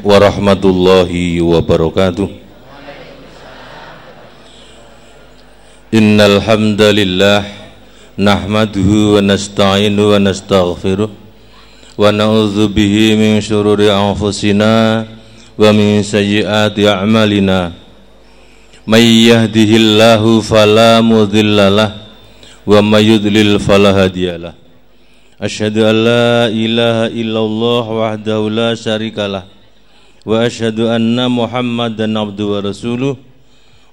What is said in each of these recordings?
warahmatullahi wabarakatuh. Innal hamdalillah nahmaduhu wa nasta'inu wa nastaghfiruh wa na'udzu bihi min shururi anfusina wa min sayyiati a'malina. May yahdihillahu fala mudhillalah wa may yudlil fala hadiyalah Asyhadu an la ilaha illallah wahdahu la syarikalah abduhu wa rasuluh.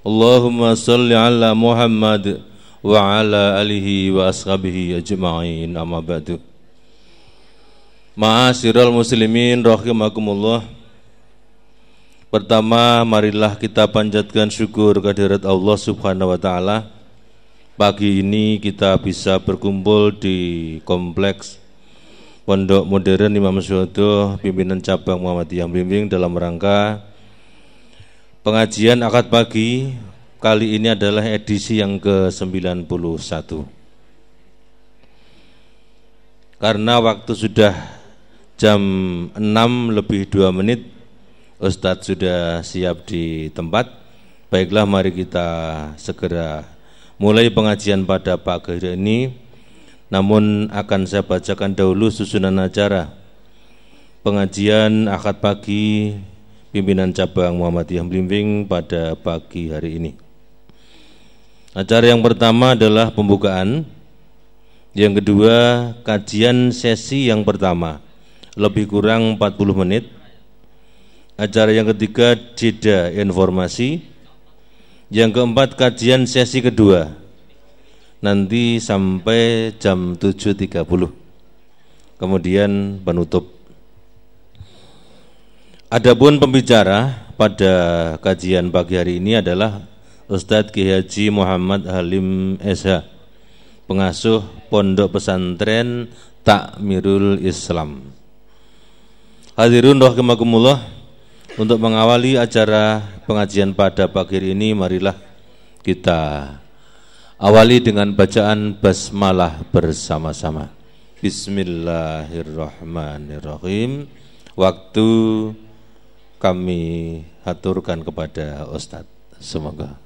Allahumma salli ala Muhammad wa ala alihi wa ashabihi ajma'in. Amma ba'du. Ma'asyiral muslimin rahimakumullah. Pertama marilah kita panjatkan syukur kehadirat Allah Subhanahu wa taala. Pagi ini kita bisa berkumpul di kompleks Pondok Modern Imam Suhodo pimpinan cabang Muhammadiyah Bimbing dalam rangka pengajian akad pagi. Kali ini adalah edisi yang ke-91. Karena waktu sudah jam 6 lebih 2 menit Ustadz sudah siap di tempat. Baiklah mari kita segera mulai pengajian pada pagi ini namun akan saya bacakan dahulu susunan acara. Pengajian akad pagi pimpinan cabang Muhammadiyah Blimbing pada pagi hari ini. Acara yang pertama adalah pembukaan. Yang kedua kajian sesi yang pertama. Lebih kurang 40 menit. Acara yang ketiga jeda informasi. Yang keempat kajian sesi kedua nanti sampai jam 7.30. Kemudian penutup. Adapun pembicara pada kajian pagi hari ini adalah Ustadz Ki Haji Muhammad Halim SH, pengasuh Pondok Pesantren Takmirul Islam. Hadirun rahimakumullah, untuk mengawali acara pengajian pada pagi ini marilah kita awali dengan bacaan basmalah bersama-sama. Bismillahirrahmanirrahim. Waktu kami haturkan kepada Ustadz. Semoga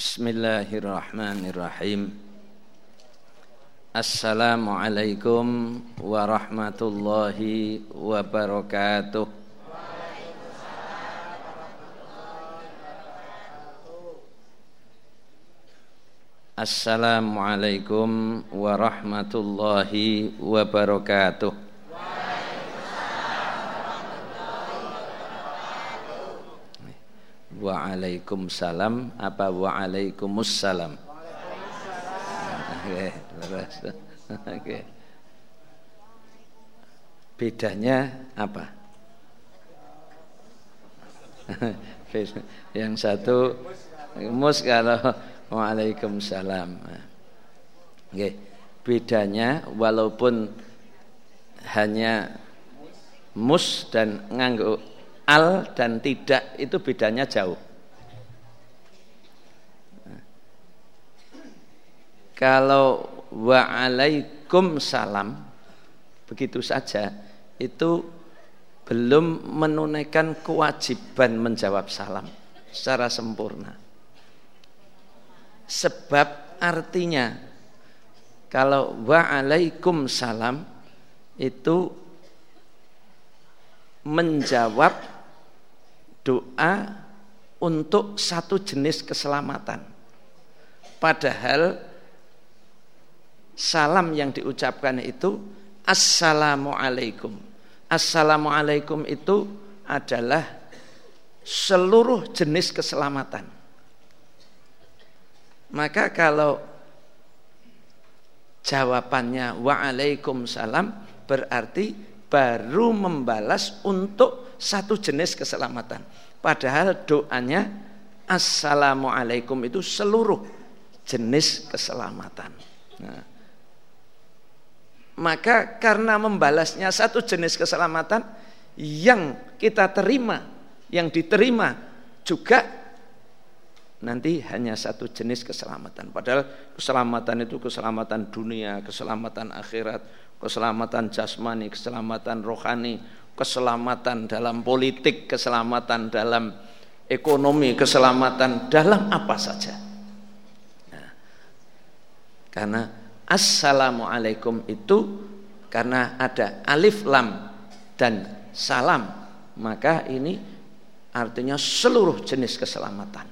Bismillahirrahmanirrahim. Assalamualaikum warahmatullahi wabarakatuh. Assalamualaikum warahmatullahi wabarakatuh Waalaikumsalam apa Waalaikumsalam? Oke, Oke. Bedanya apa? Yang satu mus kalau Waalaikumsalam. Oke. Bedanya walaupun hanya mus dan nganggo al dan tidak itu bedanya jauh. Kalau waalaikum salam begitu saja itu belum menunaikan kewajiban menjawab salam secara sempurna. Sebab artinya kalau waalaikum salam itu menjawab doa untuk satu jenis keselamatan. Padahal salam yang diucapkan itu assalamualaikum. Assalamualaikum itu adalah seluruh jenis keselamatan. Maka kalau jawabannya waalaikumsalam berarti baru membalas untuk satu jenis keselamatan. Padahal doanya Assalamualaikum itu seluruh jenis keselamatan. Nah, maka karena membalasnya satu jenis keselamatan yang kita terima, yang diterima juga nanti hanya satu jenis keselamatan. Padahal keselamatan itu keselamatan dunia, keselamatan akhirat, keselamatan jasmani, keselamatan rohani, keselamatan dalam politik, keselamatan dalam ekonomi, keselamatan dalam apa saja. Nah, karena assalamualaikum itu karena ada alif lam dan salam, maka ini artinya seluruh jenis keselamatan.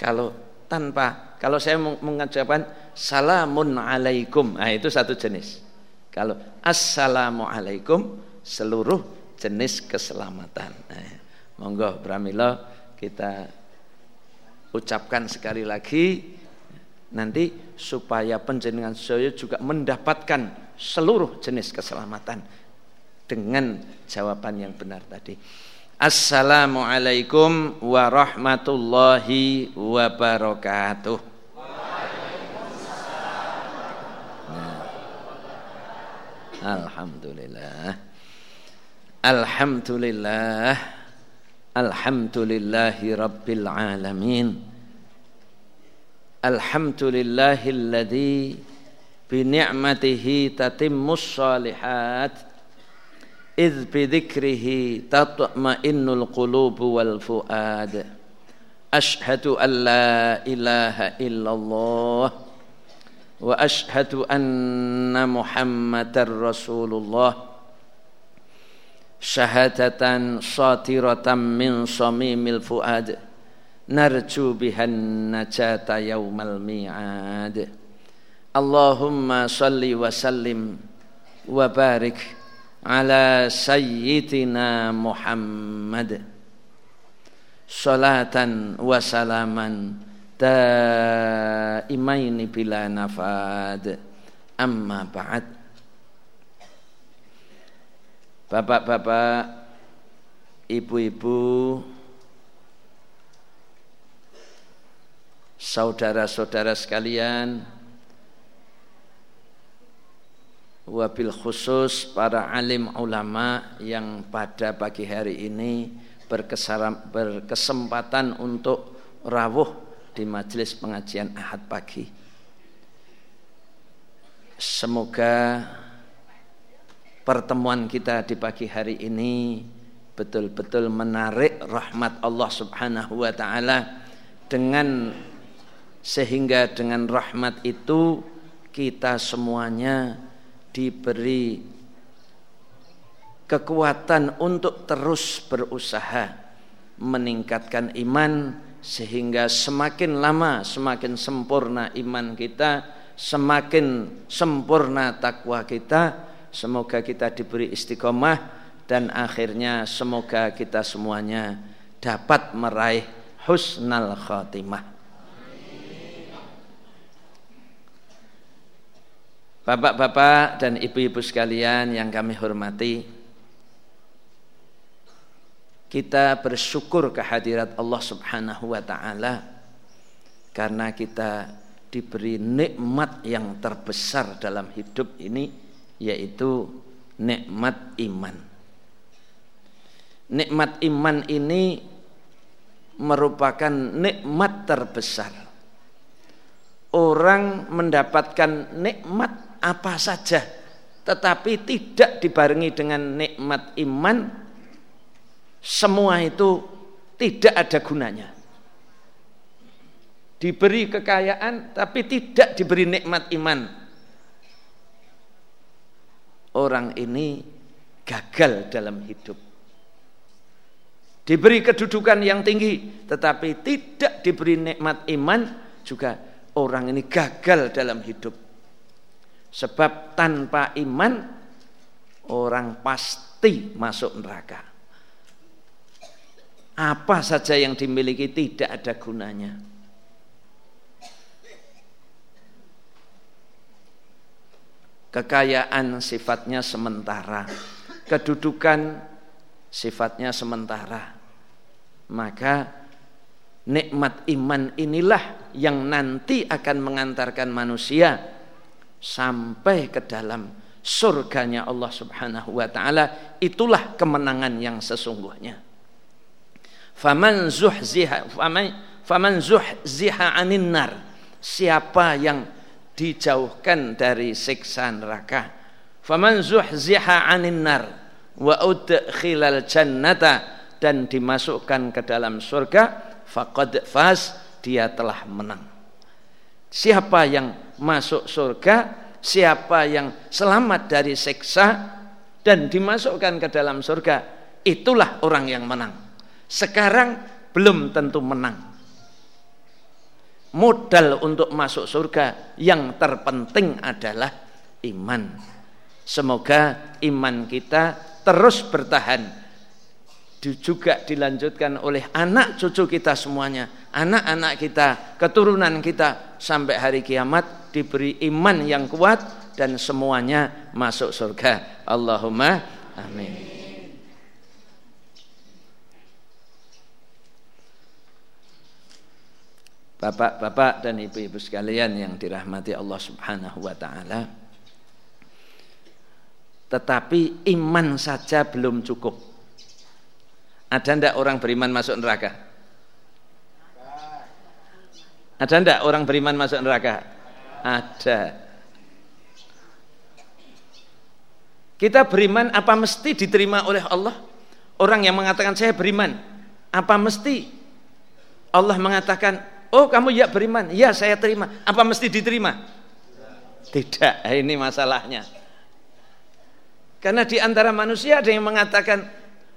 Kalau tanpa kalau saya mengucapkan salamun alaikum, nah itu satu jenis. Kalau assalamualaikum seluruh jenis keselamatan. Nah, monggo Bramila kita ucapkan sekali lagi nanti supaya penjenengan saya juga mendapatkan seluruh jenis keselamatan dengan jawaban yang benar tadi. Assalamualaikum warahmatullahi wabarakatuh. Alhamdulillah Alhamdulillah Alhamdulillahi Rabbil Alamin Alhamdulillahi Alladhi bini'matihi tatimmus salihat إذ بذكره تطمئن القلوب والفؤاد أشهد أن لا إله إلا الله وأشهد أن محمدا رسول الله. شهادة صاترة من صميم الفؤاد. نرجو بها النجاة يوم الميعاد. اللهم صل وسلم وبارك على سيدنا محمد. صلاة وسلاما daimaini bila nafad amma ba'd Bapak-bapak, ibu-ibu, saudara-saudara sekalian, wabil khusus para alim ulama yang pada pagi hari ini berkesempatan untuk rawuh di majelis pengajian Ahad pagi. Semoga pertemuan kita di pagi hari ini betul-betul menarik rahmat Allah Subhanahu wa taala dengan sehingga dengan rahmat itu kita semuanya diberi kekuatan untuk terus berusaha meningkatkan iman sehingga semakin lama semakin sempurna iman kita semakin sempurna takwa kita Semoga kita diberi istiqomah dan akhirnya semoga kita semuanya dapat meraih husnal khatimah. Bapak-bapak dan ibu-ibu sekalian yang kami hormati, kita bersyukur kehadirat Allah Subhanahu wa taala karena kita diberi nikmat yang terbesar dalam hidup ini yaitu nikmat iman. Nikmat iman ini merupakan nikmat terbesar. Orang mendapatkan nikmat apa saja tetapi tidak dibarengi dengan nikmat iman semua itu tidak ada gunanya. Diberi kekayaan tapi tidak diberi nikmat iman orang ini gagal dalam hidup. Diberi kedudukan yang tinggi tetapi tidak diberi nikmat iman juga orang ini gagal dalam hidup. Sebab tanpa iman orang pasti masuk neraka. Apa saja yang dimiliki tidak ada gunanya. Kekayaan sifatnya sementara, kedudukan sifatnya sementara. Maka nikmat iman inilah yang nanti akan mengantarkan manusia sampai ke dalam surganya Allah Subhanahu wa taala itulah kemenangan yang sesungguhnya faman zuhziha faman faman zuhziha anin nar. Siapa yang dijauhkan dari siksa neraka? Faman zuhziha anin nar. Wa udkhilal jannata dan dimasukkan ke dalam surga faqad faz dia telah menang. Siapa yang masuk surga siapa yang selamat dari siksa dan dimasukkan ke dalam surga itulah orang yang menang sekarang belum tentu menang modal untuk masuk surga yang terpenting adalah iman. Semoga iman kita terus bertahan. Juga dilanjutkan oleh anak cucu kita semuanya, anak-anak kita, keturunan kita sampai hari kiamat diberi iman yang kuat dan semuanya masuk surga. Allahumma amin. Bapak-bapak dan ibu-ibu sekalian yang dirahmati Allah Subhanahu wa taala. Tetapi iman saja belum cukup. Ada ndak orang beriman masuk neraka? Ada ndak orang beriman masuk neraka? Ada. Kita beriman apa mesti diterima oleh Allah? Orang yang mengatakan saya beriman, apa mesti Allah mengatakan Oh kamu ya beriman, ya saya terima. Apa mesti diterima? Tidak, ini masalahnya. Karena di antara manusia ada yang mengatakan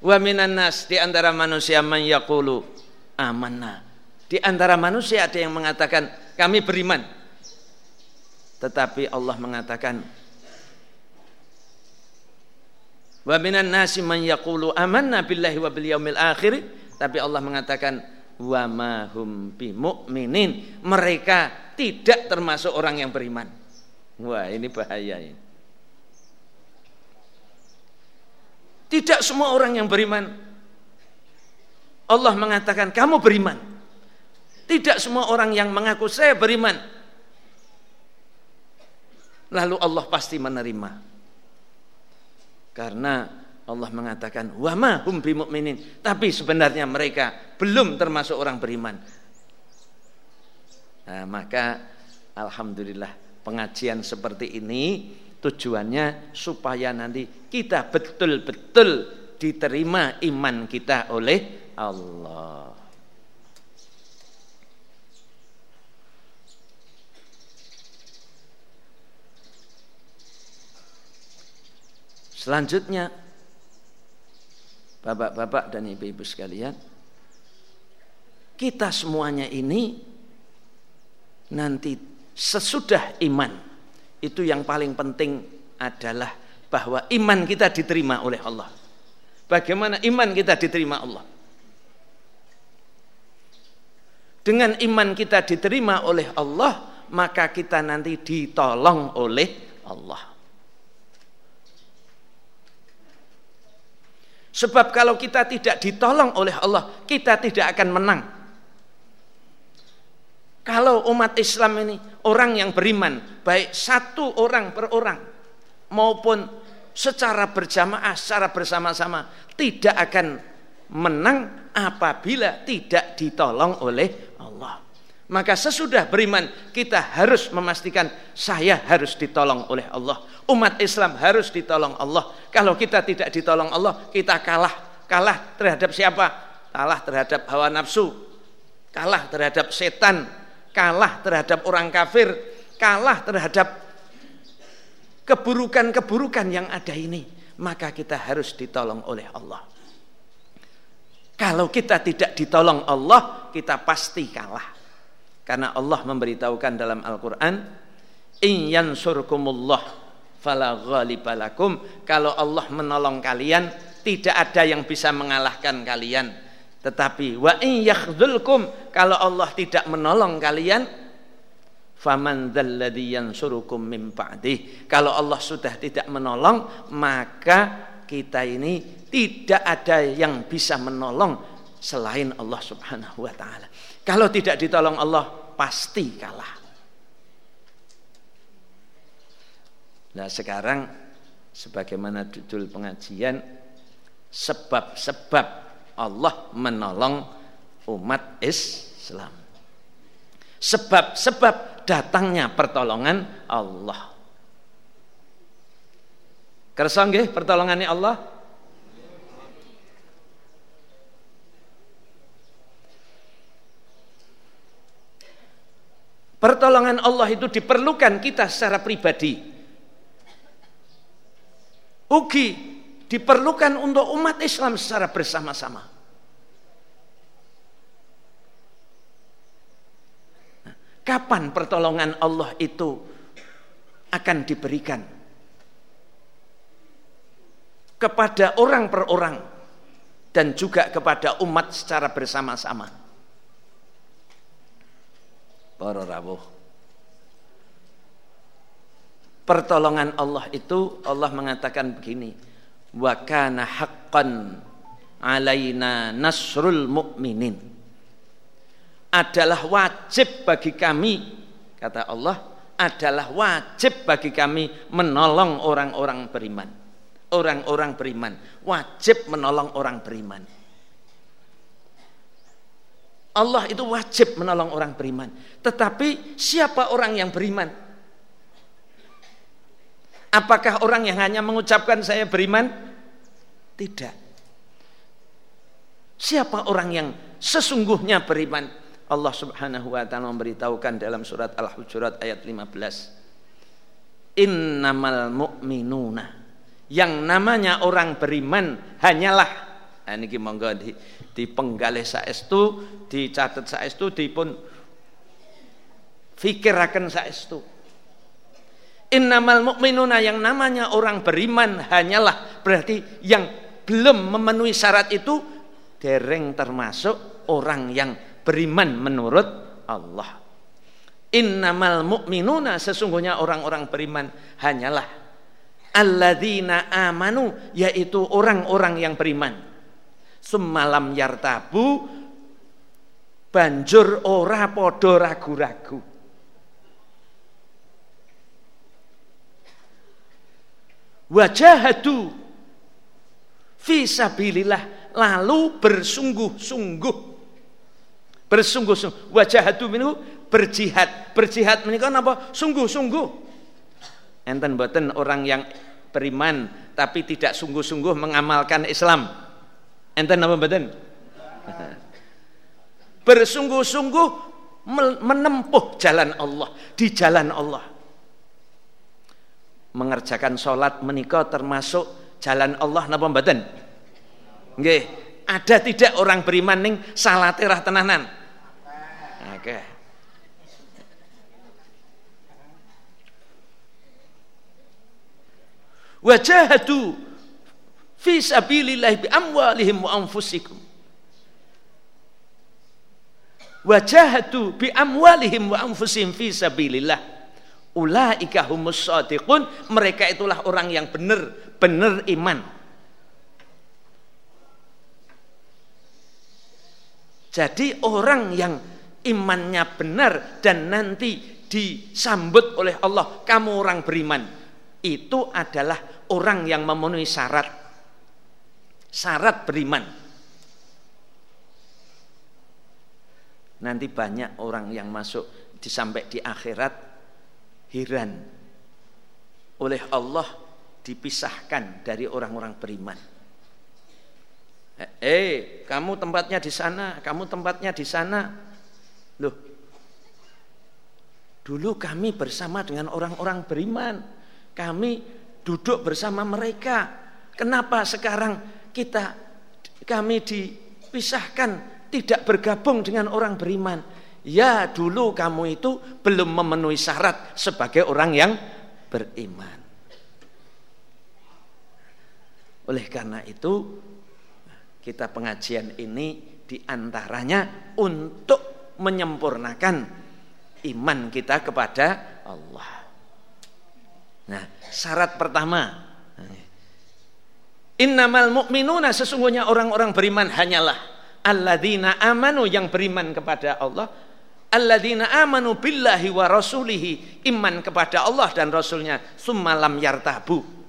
wa minan nas di antara manusia man yaqulu amanna. Di antara manusia ada yang mengatakan kami beriman. Tetapi Allah mengatakan wa minan nasi man yaqulu amanna billahi wa bil yaumil akhir tapi Allah mengatakan wa mahum bimu'minin. Mereka tidak termasuk orang yang beriman. Wah ini bahaya ini. Tidak semua orang yang beriman. Allah mengatakan kamu beriman. Tidak semua orang yang mengaku saya beriman. Lalu Allah pasti menerima. Karena Allah mengatakan wa ma hum bimumin tapi sebenarnya mereka belum termasuk orang beriman. Nah, maka alhamdulillah pengajian seperti ini tujuannya supaya nanti kita betul-betul diterima iman kita oleh Allah. Selanjutnya Bapak-bapak dan ibu-ibu sekalian, kita semuanya ini nanti sesudah iman itu yang paling penting adalah bahwa iman kita diterima oleh Allah. Bagaimana iman kita diterima Allah? Dengan iman kita diterima oleh Allah, maka kita nanti ditolong oleh Allah. Sebab kalau kita tidak ditolong oleh Allah, kita tidak akan menang. Kalau umat Islam ini orang yang beriman, baik satu orang per orang maupun secara berjamaah, secara bersama-sama, tidak akan menang apabila tidak ditolong oleh. Maka sesudah beriman kita harus memastikan saya harus ditolong oleh Allah. Umat Islam harus ditolong Allah. Kalau kita tidak ditolong Allah, kita kalah. Kalah terhadap siapa? Kalah terhadap hawa nafsu. Kalah terhadap setan. Kalah terhadap orang kafir. Kalah terhadap keburukan-keburukan yang ada ini. Maka kita harus ditolong oleh Allah. Kalau kita tidak ditolong Allah, kita pasti kalah. Karena Allah memberitahukan dalam Al-Quran, In yansurkumullah fala ghalibalakum. Kalau Allah menolong kalian, tidak ada yang bisa mengalahkan kalian. Tetapi wa in yakhdhulkum kalau Allah tidak menolong kalian, faman dzalladzi yansurukum min ba'dih. Kalau Allah sudah tidak menolong, maka kita ini tidak ada yang bisa menolong selain Allah Subhanahu wa taala. Kalau tidak ditolong Allah, pasti kalah. Nah sekarang sebagaimana judul pengajian sebab-sebab Allah menolong umat Islam. Sebab-sebab datangnya pertolongan Allah. Kersa pertolongannya Allah? Pertolongan Allah itu diperlukan kita secara pribadi. Ugi diperlukan untuk umat Islam secara bersama-sama. Kapan pertolongan Allah itu akan diberikan? Kepada orang per orang dan juga kepada umat secara bersama-sama para rawuh. Pertolongan Allah itu Allah mengatakan begini, wa kana haqqan alaina nasrul mu'minin. Adalah wajib bagi kami kata Allah adalah wajib bagi kami menolong orang-orang beriman. Orang-orang beriman wajib menolong orang beriman. Allah itu wajib menolong orang beriman. Tetapi siapa orang yang beriman? Apakah orang yang hanya mengucapkan saya beriman? Tidak. Siapa orang yang sesungguhnya beriman? Allah Subhanahu wa taala memberitahukan dalam surat Al-Hujurat ayat 15. Innamal mu'minuna. Yang namanya orang beriman hanyalah ini monggo di, di penggalih saestu, dicatat saestu, dipun fikiraken saestu. Innamal mu'minuna yang namanya orang beriman hanyalah berarti yang belum memenuhi syarat itu dereng termasuk orang yang beriman menurut Allah. Innamal mu'minuna sesungguhnya orang-orang beriman hanyalah alladzina amanu yaitu orang-orang yang beriman semalam yartabu banjur ora podo ragu-ragu. Wajahadu fi sabilillah lalu bersungguh-sungguh. Bersungguh-sungguh. Wajahadu minhu berjihad. Berjihad menikah apa sungguh-sungguh. Enten boten orang yang beriman tapi tidak sungguh-sungguh mengamalkan Islam Enten nama badan? Bersungguh-sungguh menempuh jalan Allah, di jalan Allah. Mengerjakan sholat menikah termasuk jalan Allah napa badan? Nggih, ada tidak orang beriman ning salah terah tenanan? Oke. Okay. Fi sabilillah bi amwalihim wa anfusikum. Wajahatu bi amwalihim wa anfusihim fi sabilillah. Ulaika humus shadiqun mereka itulah orang yang benar benar iman. Jadi orang yang imannya benar dan nanti disambut oleh Allah kamu orang beriman. Itu adalah orang yang memenuhi syarat syarat beriman. Nanti banyak orang yang masuk di sampai di akhirat hiran oleh Allah dipisahkan dari orang-orang beriman. Eh, eh, kamu tempatnya di sana, kamu tempatnya di sana. Loh, dulu kami bersama dengan orang-orang beriman. Kami duduk bersama mereka. Kenapa sekarang kita kami dipisahkan tidak bergabung dengan orang beriman. Ya dulu kamu itu belum memenuhi syarat sebagai orang yang beriman. Oleh karena itu kita pengajian ini di antaranya untuk menyempurnakan iman kita kepada Allah. Nah syarat pertama Innamal mu'minuna sesungguhnya orang-orang beriman hanyalah alladzina amanu yang beriman kepada Allah alladzina amanu billahi wa rasulihi iman kepada Allah dan rasulnya summalam yartabu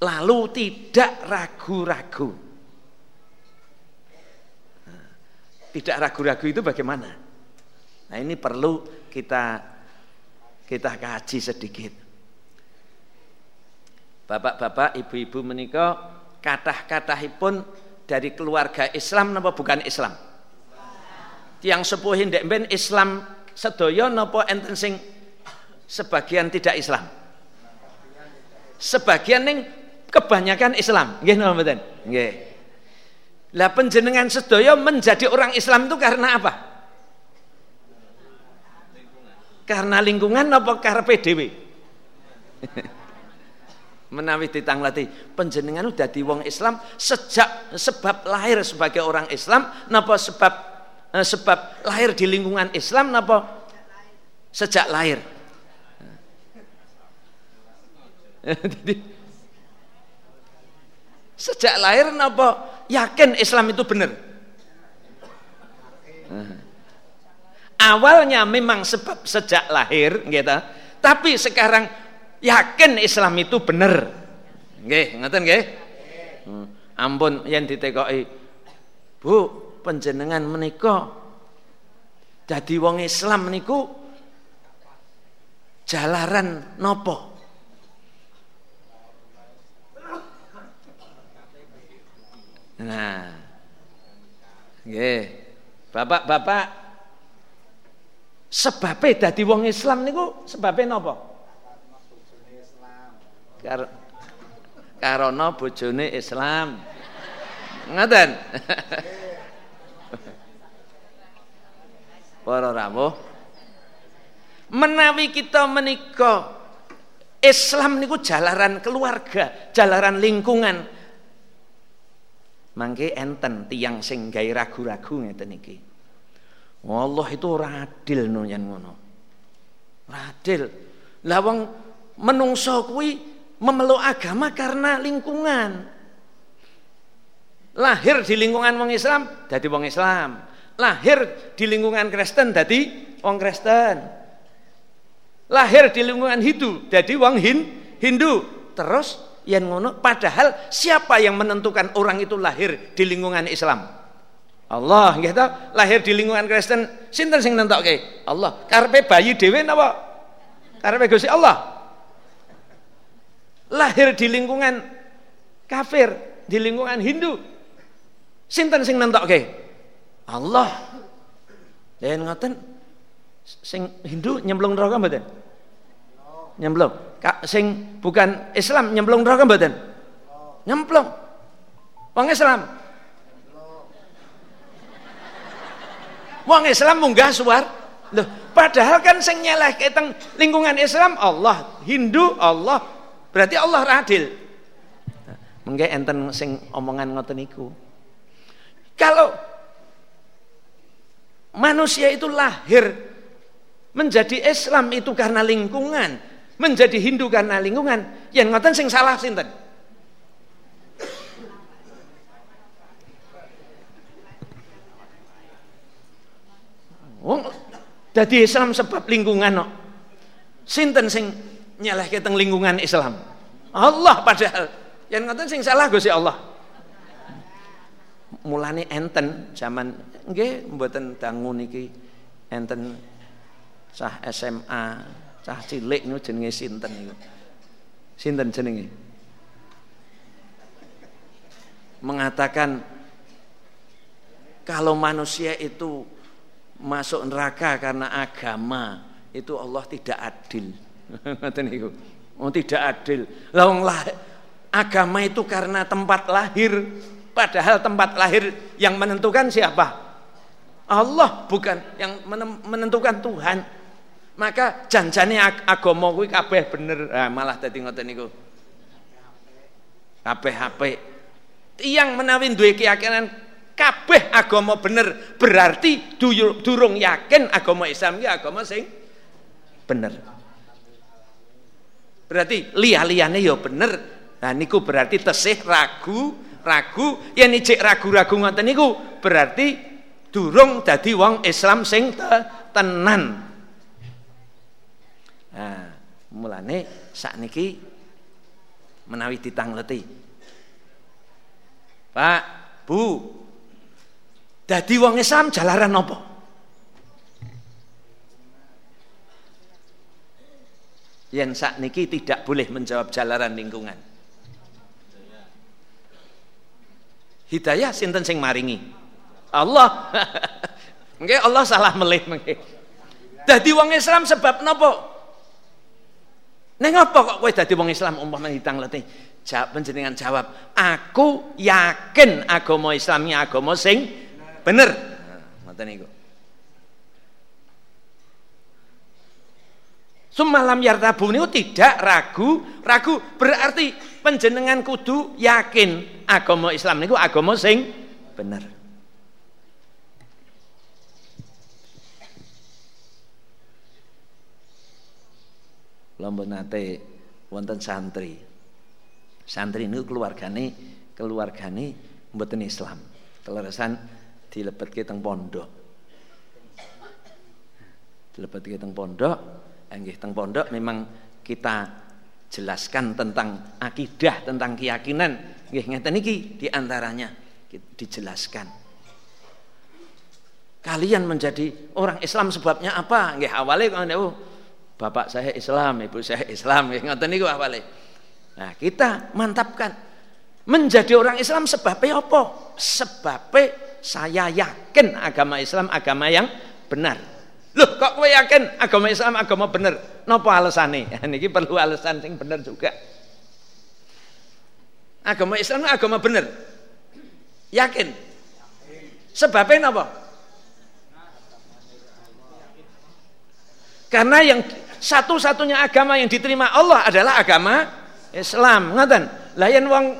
lalu tidak ragu-ragu. Tidak ragu-ragu itu bagaimana? Nah ini perlu kita kita kaji sedikit. Bapak-bapak, ibu-ibu menikah kathah-kathahipun dari keluarga Islam napa bukan Islam? Tiang sepuhin ndek ben Islam sedaya napa enten sing sebagian tidak Islam? Sebagian ning kebanyakan Islam. Nggih napa mboten? Nggih. Lah penjenengan sedaya menjadi orang Islam itu karena apa? Karena lingkungan apa karepe dhewe? menawi ditanglati penjenengan udah di wong Islam sejak sebab lahir sebagai orang Islam napa sebab eh, sebab lahir di lingkungan Islam napa? Sejak lahir. Sejak lahir napa? Yakin Islam itu benar awalnya memang sebab sejak lahir gitu tapi sekarang yakin Islam itu benar. Nggih, ngoten nggih? Hmm. Ampun yen ditekoki. Bu, panjenengan menika dadi wong Islam niku jalaran nopo? Nah. Nggih. Bapak-bapak sebabnya dadi wong Islam niku sebabnya nopo? Kar karena bojone Islam. Ngoten. Para rawuh menawi kita menika Islam niku jalaran keluarga, jalaran lingkungan. Mangke enten tiang sing gawe ragu-ragu ngeten iki. Allah itu ora adil no ngono. Ora adil. Lah wong menungso kuwi memeluk agama karena lingkungan. Lahir di lingkungan wong Islam, jadi wong Islam. Lahir di lingkungan Kristen, jadi wong Kristen. Lahir di lingkungan Hindu, jadi wong Hin, Hindu. Terus yang ngono padahal siapa yang menentukan orang itu lahir di lingkungan Islam? Allah gitu lahir di lingkungan Kristen sinten sing nentokke Allah karepe bayi dhewe napa karepe Gusti Allah lahir di lingkungan kafir, di lingkungan Hindu. Sinten sing nentokke? Allah. Dan ngoten sing Hindu nyemplung neraka mboten? Nyemplung. Sing bukan Islam nyemplung neraka mboten? Nyemplung. Wong Islam. Wong Islam munggah suar. Loh, padahal kan sing nyeleh teng lingkungan Islam Allah, Hindu Allah, Berarti Allah adil. Mengke enten sing omongan ngoten niku. Kalau manusia itu lahir menjadi Islam itu karena lingkungan, menjadi Hindu karena lingkungan, yang ngoten sing salah sinten? Wong dadi Islam sebab lingkungan no. Sinten sing nyalahke teng lingkungan Islam. Allah padahal yang ngoten sing salah Gusti Allah. Mulane enten zaman nggih mboten dangu niki enten cah SMA, cah cilik niku jenenge sinten niku. Sinten jenenge? Mengatakan kalau manusia itu masuk neraka karena agama, itu Allah tidak adil. Ngoten niku. Oh tidak adil. Lah agama itu karena tempat lahir. Padahal tempat lahir yang menentukan siapa? Allah bukan yang menentukan Tuhan. Maka janjane agama kuwi kabeh bener. Nah, malah dadi ngoten niku. Kabeh HP. Tiang menawi duwe keyakinan kabeh agama bener berarti durung yakin agama Islam iki agama sing bener. Berarti liya-liyane ya bener. Nah niku berarti tesih ragu, ragu, yen ijik ragu-ragu ngoten niku berarti durung dadi wong Islam sing te tenan. Nah, mulane sakniki menawi ditangleti. Pak, Bu. Dadi wong Islam jalaran apa? Yang saat niki tidak boleh menjawab jalaran lingkungan. Hidayah sinten sing maringi? Allah. Nggih Allah salah melih nggih. Dadi wong Islam sebab napa? Neng apa kok kowe dadi wong Islam umpama hitang letih? Jawab panjenengan jawab, aku yakin agama Islam agama sing bener. Ngoten niku. Sumalam yartabu niku tidak ragu, ragu berarti panjenengan kudu yakin agama Islam niku agama sing bener. Lomba nate wonten santri. Santri ini keluargane keluargane mboten Islam. Keleresan dilebetke teng pondok. Dilebetke teng pondok nggih teng pondok memang kita jelaskan tentang akidah tentang keyakinan. Nggih ngeten iki di antaranya dijelaskan. Kalian menjadi orang Islam sebabnya apa? Nggih awale oh, bapak saya Islam ibu saya Islam. Nggih ngoten niku awale. Nah, kita mantapkan. Menjadi orang Islam sebabnya apa? Sebabnya saya yakin agama Islam agama yang benar. Loh, kok kowe yakin agama Islam agama benar? Napa alasane? Niki perlu alasan sing benar juga. Agama Islam agama benar. Yakin? Sebabnya napa? Karena yang satu-satunya agama yang diterima Allah adalah agama Islam ngoten lah yen wong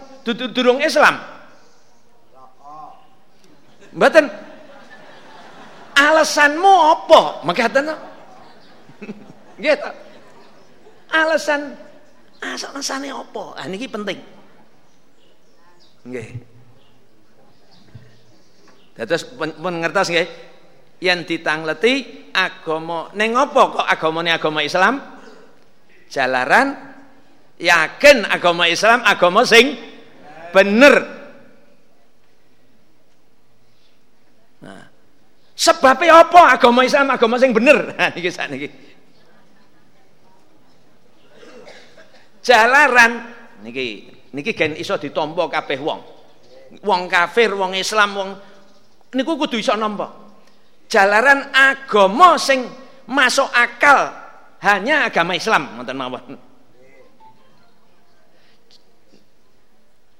durung Islam mboten alasanmu apa? Mekaten gitu. Alasan alasane apa? Ah niki penting. Nggih. Dados pun ngertos nggih. Yen ditangleti agama ning apa kok agamane agama Islam? Jalaran. Yakin agama Islam agama sing bener nah, sebabnya apa agama Islam agama sing bener? Niki niki jalaran niki niki gen iso ditampa kabeh wong. Wong kafir wong Islam wong niku kudu iso nampa. Jalaran agama sing masuk akal hanya agama Islam ngoten mawon.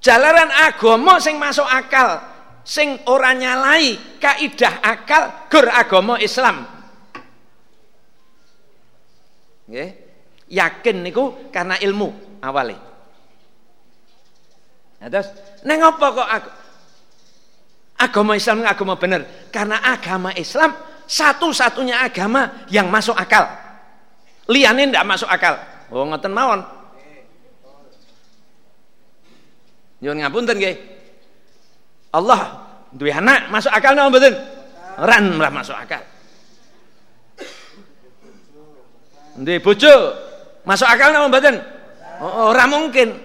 Jalaran agama sing masuk akal, sing ora nyalai kaidah akal gur agama Islam. Nggih. Yakin niku karena ilmu awale. Nah, terus neng apa kok ag agama Islam agama bener? Karena agama Islam satu-satunya agama yang masuk akal. Liane ndak masuk akal. Oh ngoten mawon. Nyuwun ngapunten nggih. Allah duwe anak masuk akal napa? Ora ora masuk akal. Duwe bojo masuk akal napa mboten? Ora mungkin.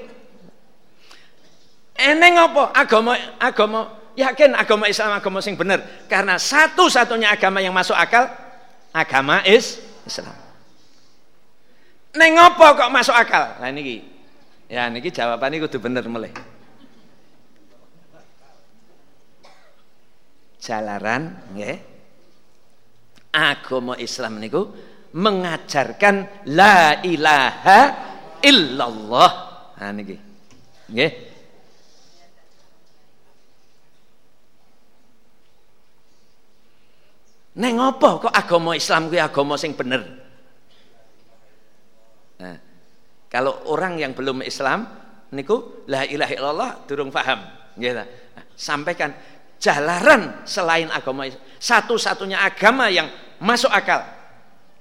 Eneng apa agama agama yakin agama Islam agama sing bener karena satu-satunya agama yang masuk akal agama is Islam. Neng apa kok masuk akal? Nah niki. Ya niki jawabannya kudu bener mulai. Jalaran nggih. Agama Islam niku mengajarkan la ilaha illallah. Nah niki. Nggih. Neng apa kok agama Islam kuwi agama sing bener? Nah, kalau orang yang belum Islam niku la ilaha illallah durung paham, nggih Sampaikan jalaran selain agama satu-satunya agama yang masuk akal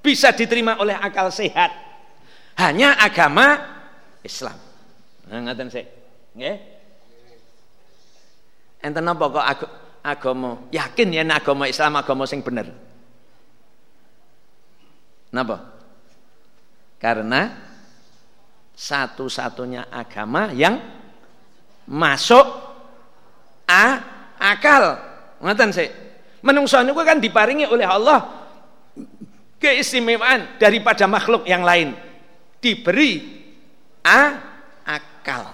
bisa diterima oleh akal sehat. Hanya agama Islam. Nah, ngaten sih nggih. Enten apa kok ag agama yakin ya agama Islam agama sing bener? Napa? Karena satu-satunya agama yang masuk a akal. Ngoten sih. Menungso niku kan diparingi oleh Allah keistimewaan daripada makhluk yang lain. Diberi a akal.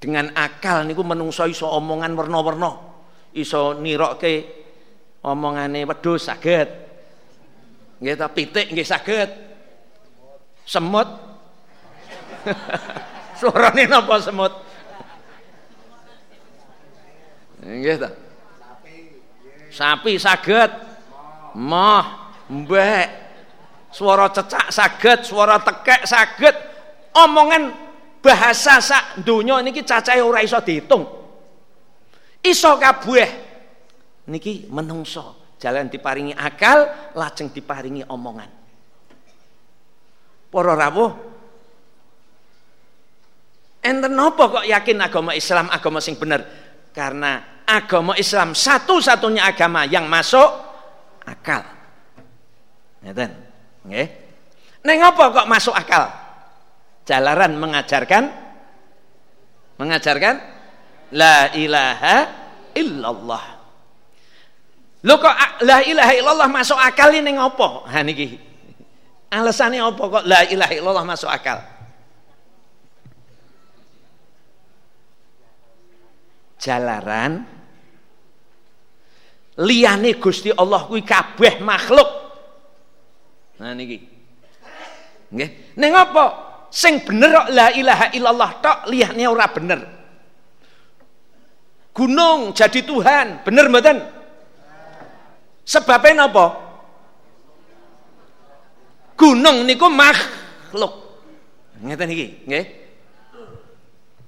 Dengan akal niku menungso iso omongan warna-warna. Iso nirokke omongane wedhus saged. Nggih ta pitik nggih saged. Semut Suarane napa semut? Nggih ta. Sapi saged. Moh, mbek. Suara cecak saged, suara tekek saged. Omongan bahasa sak donya niki cacahe ora iso diitung. Iso kabeh. Niki menungso, jalan diparingi akal, lajeng diparingi omongan. Para rawuh, Enten nopo kok yakin agama Islam agama sing bener? Karena agama Islam satu-satunya agama yang masuk akal. Ngeten. Nggih. Neng apa kok masuk akal? Jalaran mengajarkan mengajarkan la ilaha illallah. Lho kok la ilaha illallah masuk akal ini ngopo? Ha niki. Alasannya apa kok la ilaha illallah masuk akal? Jalaran liyane Gusti Allah kuwi kabeh makhluk. Nah niki. Nggih. Ning apa? Sing bener kok la ilaha illallah tok liyane ora bener. Gunung jadi Tuhan, bener mboten? Sebabnya napa? Gunung niku makhluk. Ngeten iki, nggih.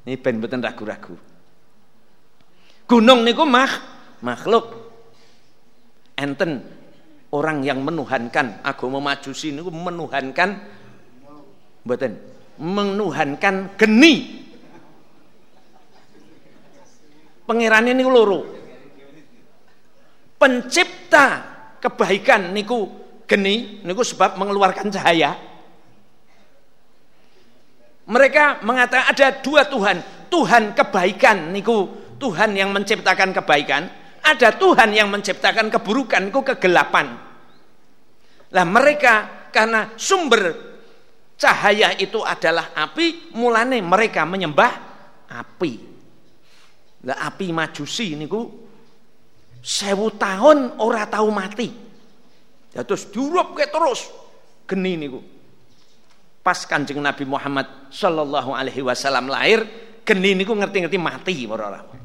Ini ben mboten ragu-ragu. Gunung niku mah makhluk. Enten orang yang menuhankan agama majusi niku menuhankan mboten menuhankan geni. Pangerane niku loro. Pencipta kebaikan niku geni niku sebab mengeluarkan cahaya. Mereka mengatakan ada dua Tuhan, Tuhan kebaikan niku Tuhan yang menciptakan kebaikan, ada Tuhan yang menciptakan keburukan, itu kegelapan. Lah mereka karena sumber cahaya itu adalah api, mulane mereka menyembah api. Lah api majusi niku sewu tahun ora tahu mati. Ya terus diurup ke terus geni niku. Pas Kanjeng Nabi Muhammad sallallahu alaihi wasallam lahir, geni niku ngerti-ngerti mati para orang.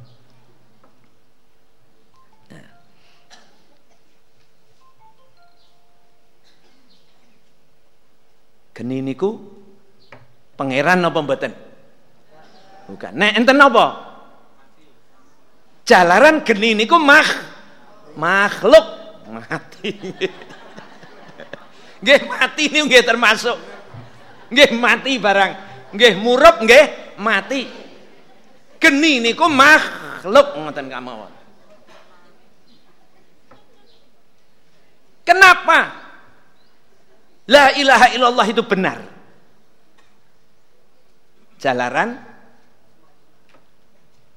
Geni niku pangeran apa mboten? Bukan. Nek enten apa? Jalaran geni niku mah makhluk mati. Nggih mati niku nggih termasuk. Nggih mati barang. Nggih murup nggih mati. Geni niku makhluk ngoten kamawon. Kenapa? La ilaha illallah itu benar. Jalaran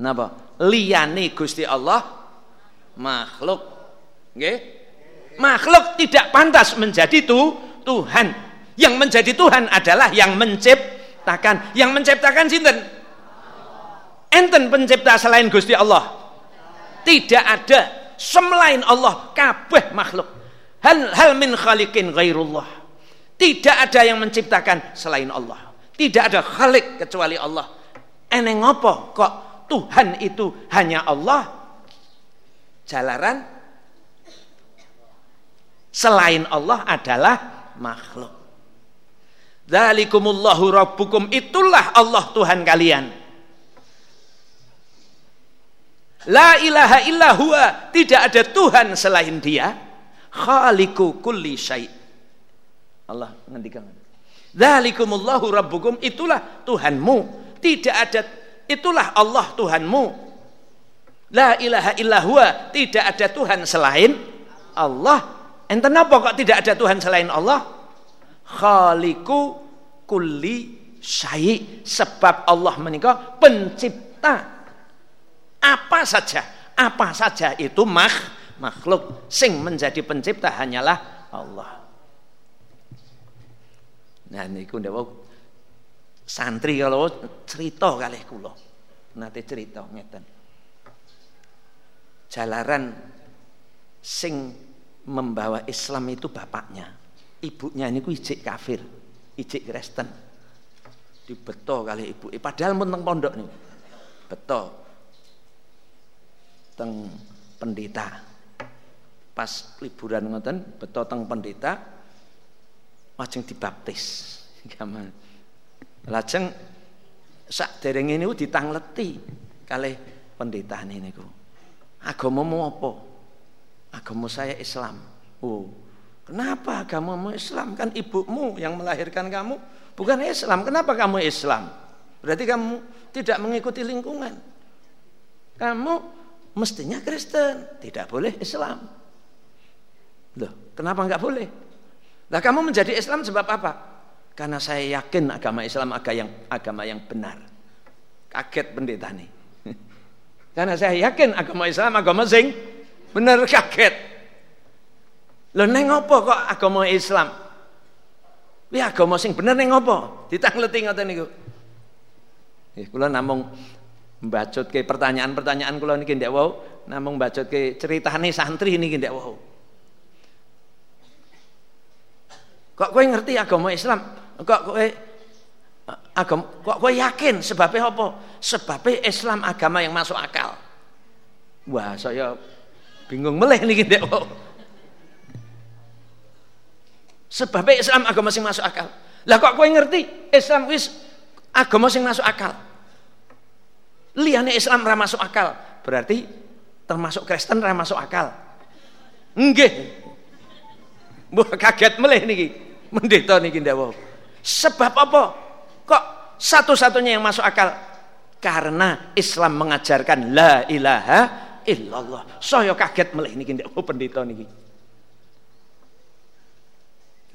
napa? Liyane Gusti Allah makhluk. Nggih? Makhluk tidak pantas menjadi tu Tuhan. Yang menjadi Tuhan adalah yang menciptakan. Yang menciptakan sinten? Enten pencipta selain Gusti Allah. Tidak ada selain Allah kabeh makhluk. Hal hal min khaliqin ghairullah. Tidak ada yang menciptakan selain Allah. Tidak ada khalik kecuali Allah. Eneng apa kok Tuhan itu hanya Allah? Jalaran selain Allah adalah makhluk. Dzalikumullahu rabbukum itulah Allah Tuhan kalian. La ilaha illa huwa, tidak ada Tuhan selain Dia. Khaliku kulli syai' Allah ngendikan. Dzalikumullahu rabbukum itulah Tuhanmu. Tidak ada itulah Allah Tuhanmu. La ilaha illa huwa, tidak ada Tuhan selain Allah. Enten apa kok tidak ada Tuhan selain Allah? Khaliku kulli syai sebab Allah menikah pencipta apa saja apa saja itu makh makhluk sing menjadi pencipta hanyalah Allah nah niku ndawuh santri kalau cerita kali kula. Nate cerita ngeten. Jalaran sing membawa Islam itu bapaknya. Ibunya ini ku ijik kafir ijik Kristen. Dibeto kali ibu padahal pun teng pondok nih beto. Teng pendeta. Pas liburan ngoten beto teng pendeta lajeng dibaptis. Gaman lajeng sak dereng ini ditangleti kali pendeta ini niku. Agamamu apa? Agama saya Islam. Oh kenapa agamamu Islam? Kan ibumu yang melahirkan kamu. Bukan Islam. Kenapa kamu Islam? Berarti kamu tidak mengikuti lingkungan. Kamu mestinya Kristen. Tidak boleh Islam. Loh kenapa nggak boleh Nah kamu menjadi Islam sebab apa? Karena saya yakin agama Islam agama yang agama yang benar. Kaget pendeta nih. Karena saya yakin agama Islam agama sing bener kaget. Lho neng apa kok agama Islam? Ya agama sing bener neng apa? Ditangleti ngoten niku. Nggih kula namung ke pertanyaan-pertanyaan kula niki ndek wau, namung mbacutke ceritane santri niki ndek wau. Kok kowe ngerti agama Islam? Kok kowe agama kok kowe yakin sebabnya apa? Sebabnya Islam agama yang masuk akal. Wah, saya bingung meleh niki Ndek. Sebabnya Islam agama sing masuk akal. Lah kok kowe ngerti Islam wis agama sing masuk akal. Liyane Islam ra masuk akal, berarti termasuk Kristen ra masuk akal. Nggih. Mbah kaget meleh niki. Mendeta niki ndawuh. Sebab apa? Kok satu-satunya yang masuk akal? Karena Islam mengajarkan la ilaha illallah. Saya kaget melih niki ndawuh pendeta niki.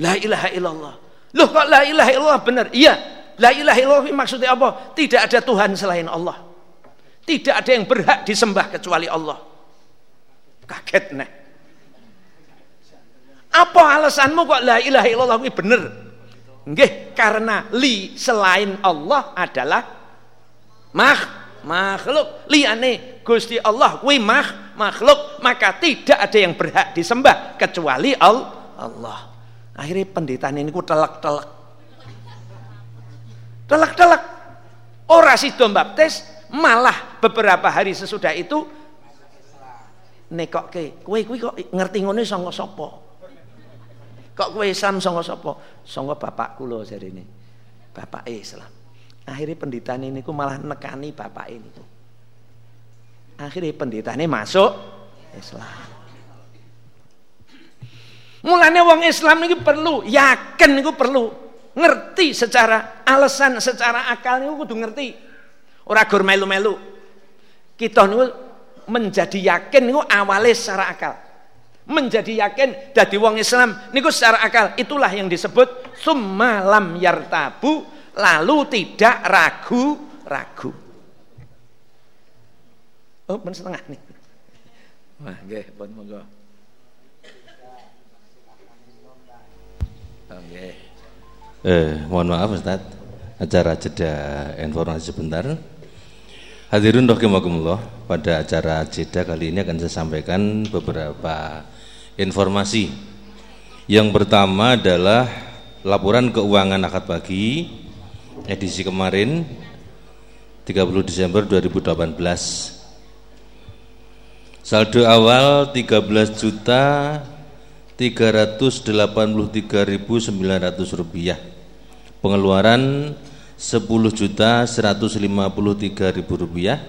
La ilaha illallah. Loh kok la ilaha illallah benar? Iya. La ilaha illallah maksudnya apa? Tidak ada Tuhan selain Allah. Tidak ada yang berhak disembah kecuali Allah. Kaget nih. Apa alasanmu kok la ilaha illallah ini bener? Nggih, karena li selain Allah adalah makh makhluk liane Gusti Allah kuwi makh makhluk maka tidak ada yang berhak disembah kecuali Allah. Akhirnya pendeta ini ku telak-telak. Telak-telak. Ora sido baptis, malah beberapa hari sesudah itu nekokke, kowe kuwi kok ngerti ngono sanga sapa? Kok kowe Islam sanga sapa? Sanga bapak kula jarene. Bapak Islam. Akhirnya pendeta ini ku malah nekani bapak ini tuh. Akhirnya pendeta ini masuk Islam. Mulanya wong Islam ini perlu yakin itu perlu ngerti secara alasan secara akal niku kudu ngerti. Ora gur melu-melu. Kita niku menjadi yakin niku awalnya secara akal menjadi yakin dari wong Islam niku secara akal itulah yang disebut summalam yartabu lalu tidak ragu-ragu oh ben setengah nih wah nggih pun monggo Oke. Eh, mohon maaf Ustaz. Acara jeda informasi sebentar. Hadirin rahimakumullah, pada acara jeda kali ini akan saya sampaikan beberapa informasi. Yang pertama adalah laporan keuangan akad pagi edisi kemarin 30 Desember 2018. Saldo awal 13 juta 383.900 rupiah. Pengeluaran 10 juta 153.000 rupiah.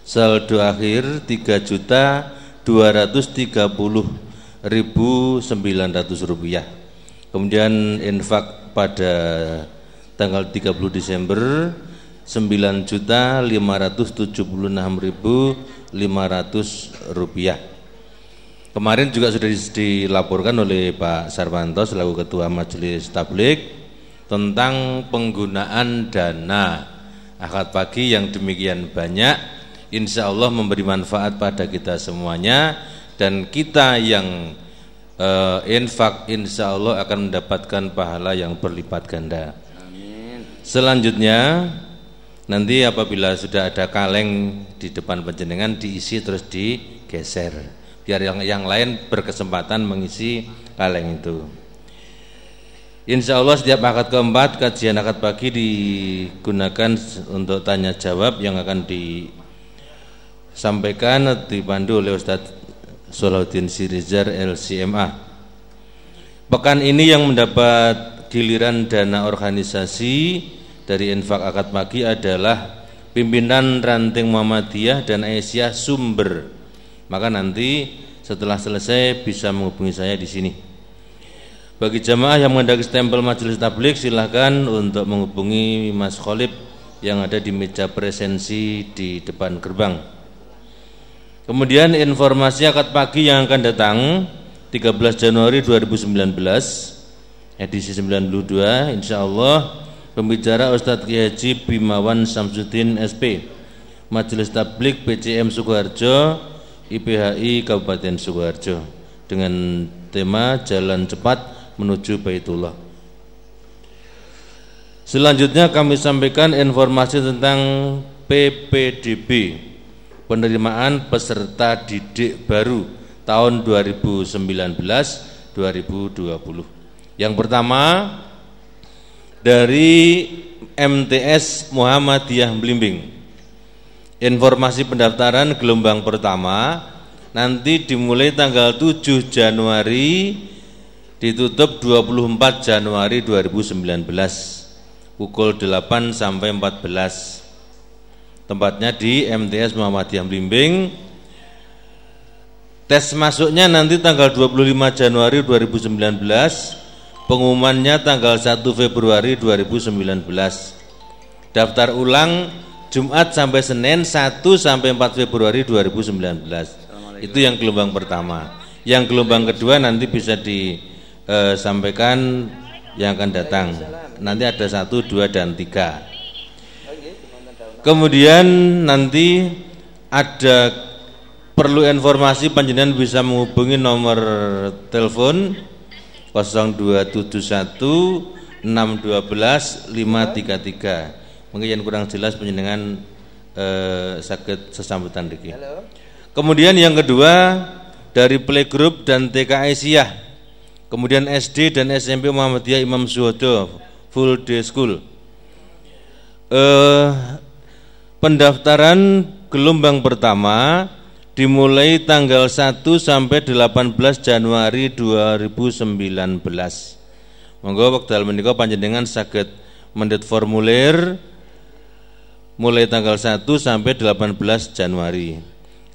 Saldo akhir 3 juta 230 1.900 rupiah. Kemudian infak pada tanggal 30 Desember 9 juta 576.500 rupiah. Kemarin juga sudah dilaporkan oleh Pak Sarwanto selaku Ketua Majelis Tablik tentang penggunaan dana akad pagi yang demikian banyak insya Allah memberi manfaat pada kita semuanya dan kita yang uh, infak insya Allah akan mendapatkan pahala yang berlipat ganda. Amin. selanjutnya nanti apabila sudah ada kaleng di depan penjenengan diisi terus digeser. Biar yang yang lain berkesempatan mengisi kaleng itu. Insya Allah setiap akad keempat kajian akad pagi digunakan untuk tanya jawab yang akan disampaikan dipandu oleh Ustadz Solahuddin Sirizar LCMA. Pekan ini yang mendapat giliran dana organisasi dari infak akad pagi adalah pimpinan ranting Muhammadiyah dan Aisyah Sumber. Maka nanti setelah selesai bisa menghubungi saya di sini. Bagi jamaah yang menghendaki stempel majelis tablik silahkan untuk menghubungi Mas Khalib yang ada di meja presensi di depan gerbang. Kemudian informasi akad pagi yang akan datang 13 Januari 2019 edisi 92 insya Allah pembicara Ustadz Kiai Bimawan Samsudin SP Majelis Tablik PCM Sukoharjo IPHI Kabupaten Sukoharjo dengan tema Jalan Cepat menuju Baitullah. Selanjutnya kami sampaikan informasi tentang PPDB penerimaan peserta didik baru tahun 2019-2020. Yang pertama dari MTS Muhammadiyah Blimbing. Informasi pendaftaran gelombang pertama nanti dimulai tanggal 7 Januari ditutup 24 Januari 2019 pukul 8 sampai 14 tempatnya di MTS Muhammadiyah Blimbing tes masuknya nanti tanggal 25 Januari 2019 pengumumannya tanggal 1 Februari 2019 daftar ulang Jumat sampai Senin 1 sampai 4 Februari 2019 itu yang gelombang pertama. Yang gelombang kedua nanti bisa di eh, yang akan datang. Nanti ada satu, dua, dan tiga. Kemudian nanti ada perlu informasi panjenengan bisa menghubungi nomor telepon 0271 612 533. Mungkin yang kurang jelas panjenengan eh, sakit sesambutan diki. Kemudian yang kedua dari playgroup dan TK Aisyah Kemudian SD dan SMP Muhammadiyah Imam Suhodo full day school. Eh, pendaftaran gelombang pertama dimulai tanggal 1 sampai 18 Januari 2019. Monggo wekdal menika panjenengan saged mendet formulir mulai tanggal 1 sampai 18 Januari.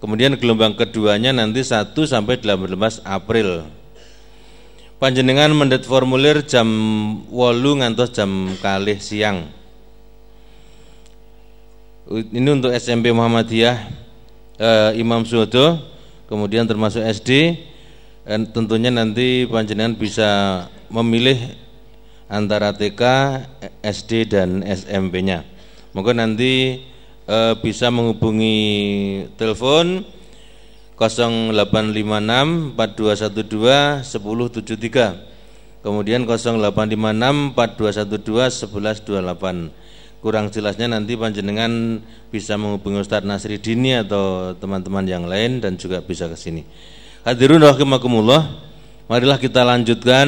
Kemudian gelombang keduanya nanti 1 sampai 18 April panjenengan mendet formulir jam wolu ngantos jam kalih siang ini untuk SMP Muhammadiyah eh, Imam Suhodo kemudian termasuk SD dan tentunya nanti panjenengan bisa memilih antara TK, SD dan SMP-nya. Mungkin nanti eh, bisa menghubungi telepon 0856 4212 1073 kemudian 0856 4212 1128 kurang jelasnya nanti panjenengan bisa menghubungi Ustadz Nasri Dini atau teman-teman yang lain dan juga bisa ke sini hadirun rahimakumullah marilah kita lanjutkan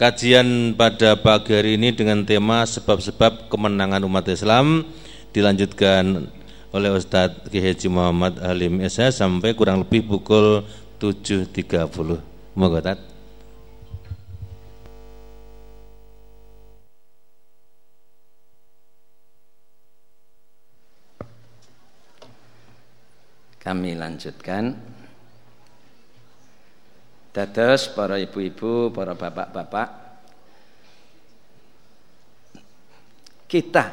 kajian pada pagi hari ini dengan tema sebab-sebab kemenangan umat Islam dilanjutkan oleh Ustadz Ki Haji Muhammad Halim Esa sampai kurang lebih pukul 7.30. Moga Tat. Kami lanjutkan. Dados para ibu-ibu, para bapak-bapak, kita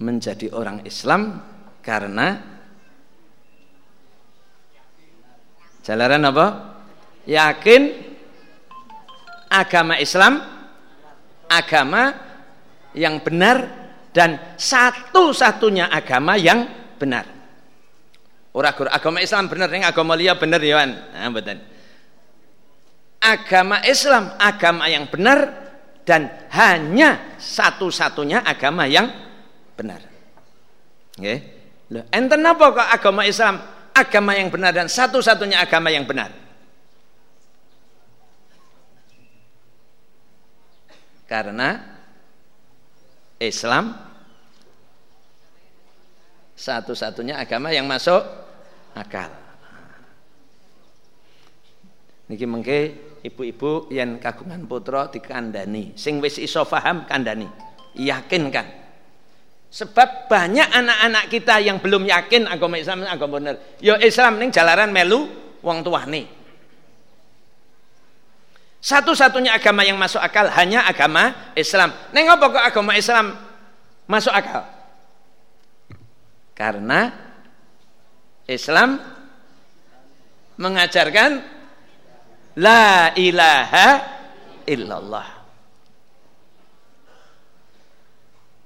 menjadi orang Islam karena jalanan apa? Yakin agama Islam agama yang benar dan satu-satunya agama yang benar. Ora agama Islam bener ning agama liya bener ya Nah, betul. Agama Islam agama yang benar dan hanya satu-satunya agama yang benar. Nggih. Lho, enten apa kok agama Islam agama yang benar dan satu-satunya agama yang benar? Karena Islam satu-satunya agama yang masuk akal. Niki mengke ibu-ibu yang kagungan putra dikandani, sing wis iso paham kandani, yakinkan. Sebab banyak anak-anak kita yang belum yakin agama Islam agama bener. Yo ya Islam ning jalaran melu wong tuane. Satu-satunya agama yang masuk akal hanya agama Islam. Neng apa kok agama Islam masuk akal? Karena Islam mengajarkan la ilaha illallah.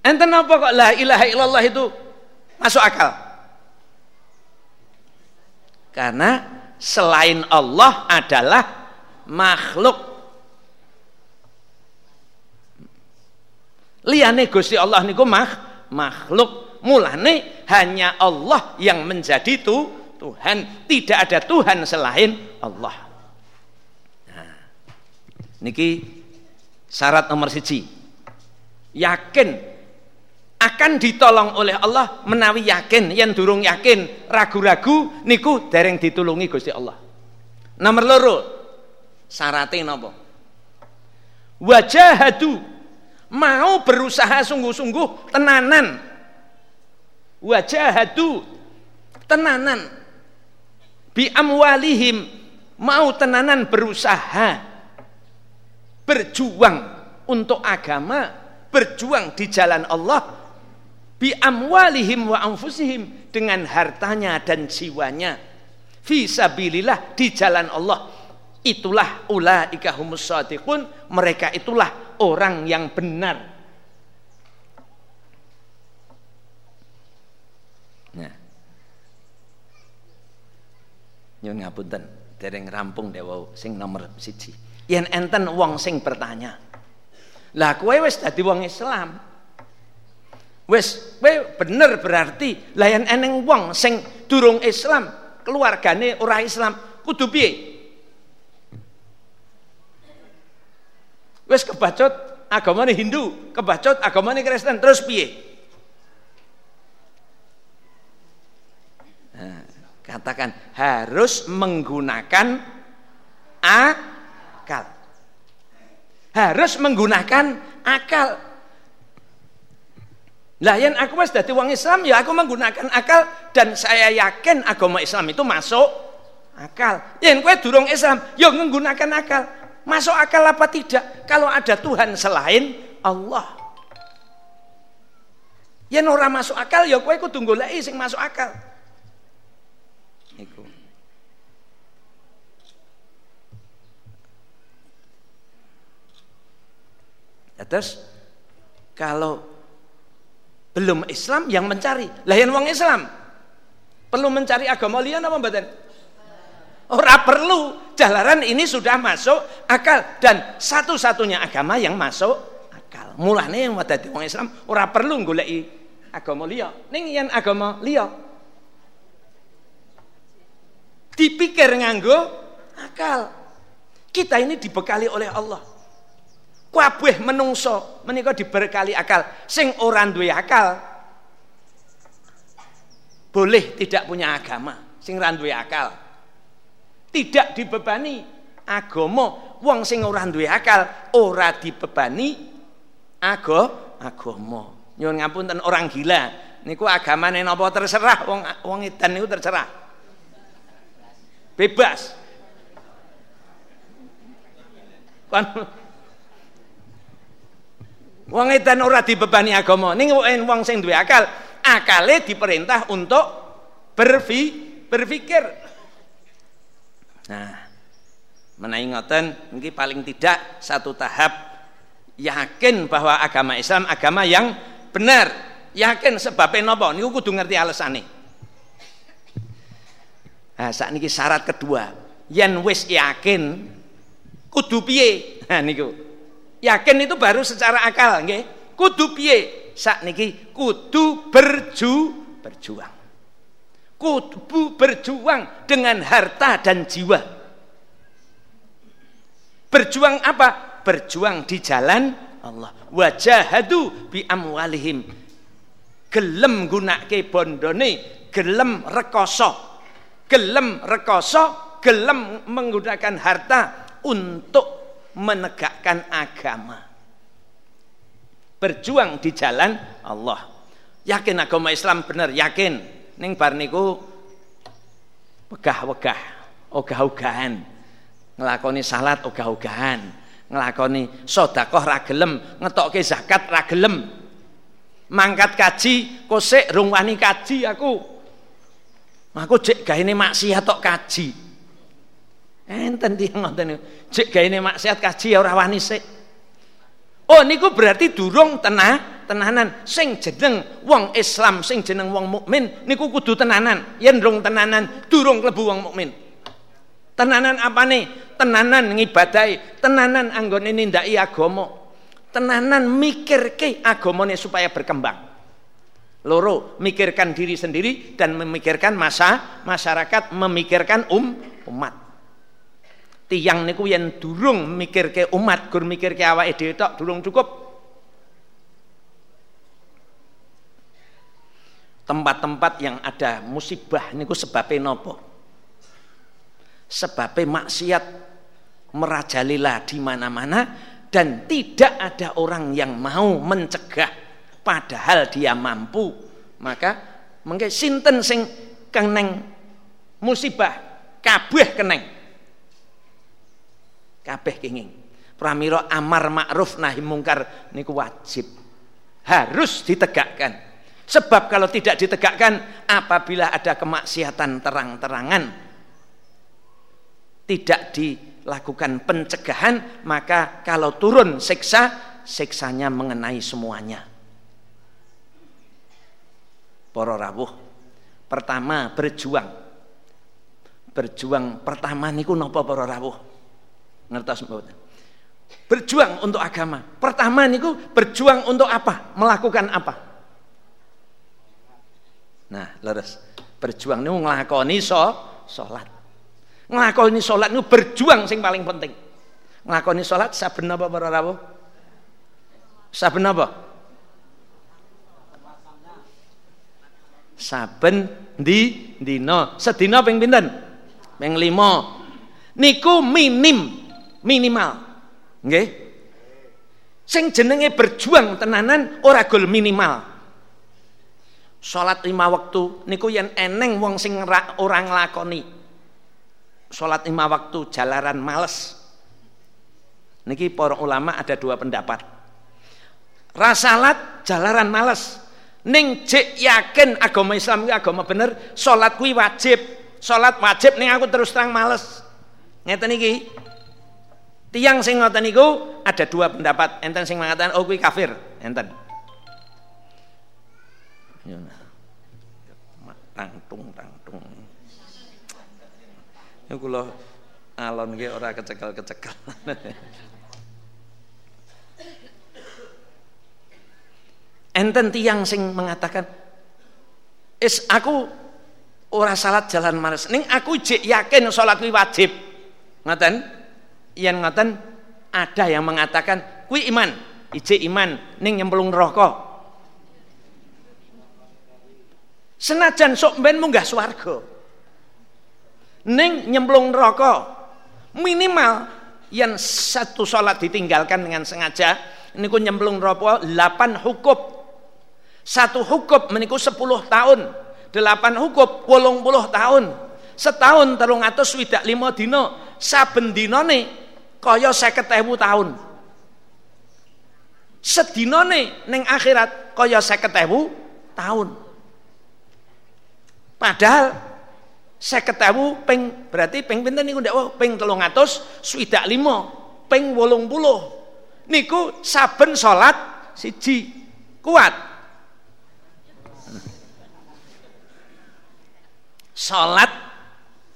Enten apa kok la ilaha illallah itu masuk akal? Karena selain Allah adalah makhluk liyane Gusti Allah niku mah makhluk mulane hanya Allah yang menjadi tu Tuhan. Tidak ada Tuhan selain Allah. Nah, niki syarat nomor siji. Yakin akan ditolong oleh Allah menawi yakin. Yang durung yakin ragu-ragu niku dereng ditulungi Gusti Allah. Nomor loro syaratnya napa wajahadu mau berusaha sungguh-sungguh tenanan wajahadu. Tenanan. Bi amwalihim. Mau tenanan berusaha. Berjuang untuk agama. Berjuang di jalan Allah. Bi amwalihim wa anfusihim. Dengan hartanya dan jiwanya. Fisabilillah di jalan Allah. Itulah ulaika humus mereka itulah orang yang benar. Nah. Nyun ngapunten, dereng rampung dewa sing nomor siji. Yen enten wong sing bertanya. Lah kowe wis dadi wong Islam. Wis kowe bener berarti lah yen eneng wong sing durung Islam, keluargane ora Islam, kudu piye? Wes kebacut agamane Hindu, kebacut agamane Kristen, terus piye? Nah, katakan harus menggunakan akal. Harus menggunakan akal. Lah yang aku wis dadi wong Islam ya aku menggunakan akal dan saya yakin agama Islam itu masuk akal. Yen kowe durung Islam ya menggunakan akal. Masuk akal apa tidak? Kalau ada Tuhan selain Allah. Ya ora masuk akal ya kowe kudu goleki sing masuk akal. Iku. Ya, terus kalau belum Islam yang mencari. Lah yang wong Islam perlu mencari agama liyan apa mboten? Ora perlu. Jalaran ini sudah masuk akal dan satu-satunya agama yang masuk akal. Mulane yang dadi wong Islam ora perlu goleki agama liya. Ning yen agama liya dipikir nganggo akal. Kita ini dibekali oleh Allah. Kabeh menungso menika diberkali akal. Sing ora duwe akal boleh tidak punya agama. Sing ora duwe akal tidak dibebani agama wong sing ora duwe akal ora dibebani ago agama nyuwun ngapunten orang gila niku agamane napa terserah wong wong edan niku terserah bebas. Kan wong edan ora dibebani agama. Ning wong sing duwe akal akale diperintah untuk berfi, berpikir Nah, menawi ngoten niki paling tidak satu tahap yakin bahwa agama Islam agama yang benar. Yakin sebabnya nopo niku kudu ngerti alasane nah saat ini syarat kedua. Yang wis yakin kudu piye? Nah niku. Yakin itu baru secara akal nggih. Kudu piye? Saat niki kudu berju berjuang. Kudu berjuang dengan harta dan jiwa. Berjuang apa? Berjuang di jalan Allah. Wajahadu bi amwalihim. Gelem gunake bondone gelem rekoso gelem rekoso gelem menggunakan harta untuk menegakkan agama. Berjuang di jalan Allah. Yakin agama Islam benar? Yakin. Ning bar niku wegah-wegah ogah-ogahan. Ngelakoni salat ogah-ogahan. Nglakoni sedekah ra gelem, ngetokke zakat ra gelem. Mangkat kaji kosek rung wani kaji aku. Aku cek gaene maksiat tok kaji. Enten dia ngoten cek gaene maksiat kaji ya ora wani sik. Oh niku berarti durung tenah tenanan. Sing jeneng wong Islam sing jeneng wong mukmin niku kudu tenanan. Yen rung tenanan durung klebu wong mukmin. Tenanan apa nih tenanan ngibadai tenanan anggone nindaki agama. Tenanan mikirke agamane supaya berkembang loro mikirkan diri sendiri dan memikirkan masa masyarakat memikirkan um umat. Tiang niku yang durung mikirke umat gur mikirke awake dhewe tok durung cukup. Tempat-tempat yang ada musibah niku sebabnya nopo sebabnya maksiat merajalela di mana-mana dan tidak ada orang yang mau mencegah padahal dia mampu maka mengke sinten sing keneng? Musibah kabeh keneng. Kabeh kenging. Pramila amar ma'ruf nahi mungkar niku wajib. Harus ditegakkan. Sebab kalau tidak ditegakkan apabila ada kemaksiatan terang-terangan tidak di lakukan pencegahan maka kalau turun siksa siksanya mengenai semuanya para rawuh pertama berjuang. Berjuang pertama niku napa para rawuh? Ngertos mboten berjuang untuk agama. Pertama niku berjuang untuk apa? Melakukan apa? Nah leres. Berjuang niku nglakoni so salat Nglakoni salat niku berjuang sing paling penting. Nglakoni salat saben apa para rawuh? Saben apa? Saben di dina. Sedina ping pinten? Ping 5. Niku minim, minimal. Nggih. Sing jenenge berjuang tenanan ora gol minimal. Salat lima waktu niku yen eneng wong sing ora nglakoni sholat lima waktu jalaran males niki para ulama ada dua pendapat rasalat jalaran males ning cek yakin agama Islam itu agama bener sholat kui wajib. Sholat wajib ning aku terus terang males. Ngeten niki tiang sing ngoten niku ada dua pendapat. Enten sing mengatakan oh kui kafir. Enten. Tangtung tangtung Ya kula alon ge ora kecekel-kecekel. Enten tiang sing mengatakan is aku ora salat jalan males. Ning aku jek yakin salat kuwi wajib. Ngoten? Yen ngoten ada yang mengatakan kuwi iman, ijek iman ning nyemplung neraka. Senajan sok ben munggah swarga neng nyemplung neraka minimal yang satu sholat ditinggalkan dengan sengaja niku nyemplung neraka 8 hukum satu hukum meniku 10 tahun. 8 hukum 80 tahun. Setahun telung atus swidak lima dino saben dinane kaya 50.000 tahun. Sedinane ning akhirat kaya 50.000 tahun. Padahal saya ketahu peng berarti peng pinten niku ndak peng telung atus swidak lima peng wolong puluh. Niku saben salat siji. Kuat salat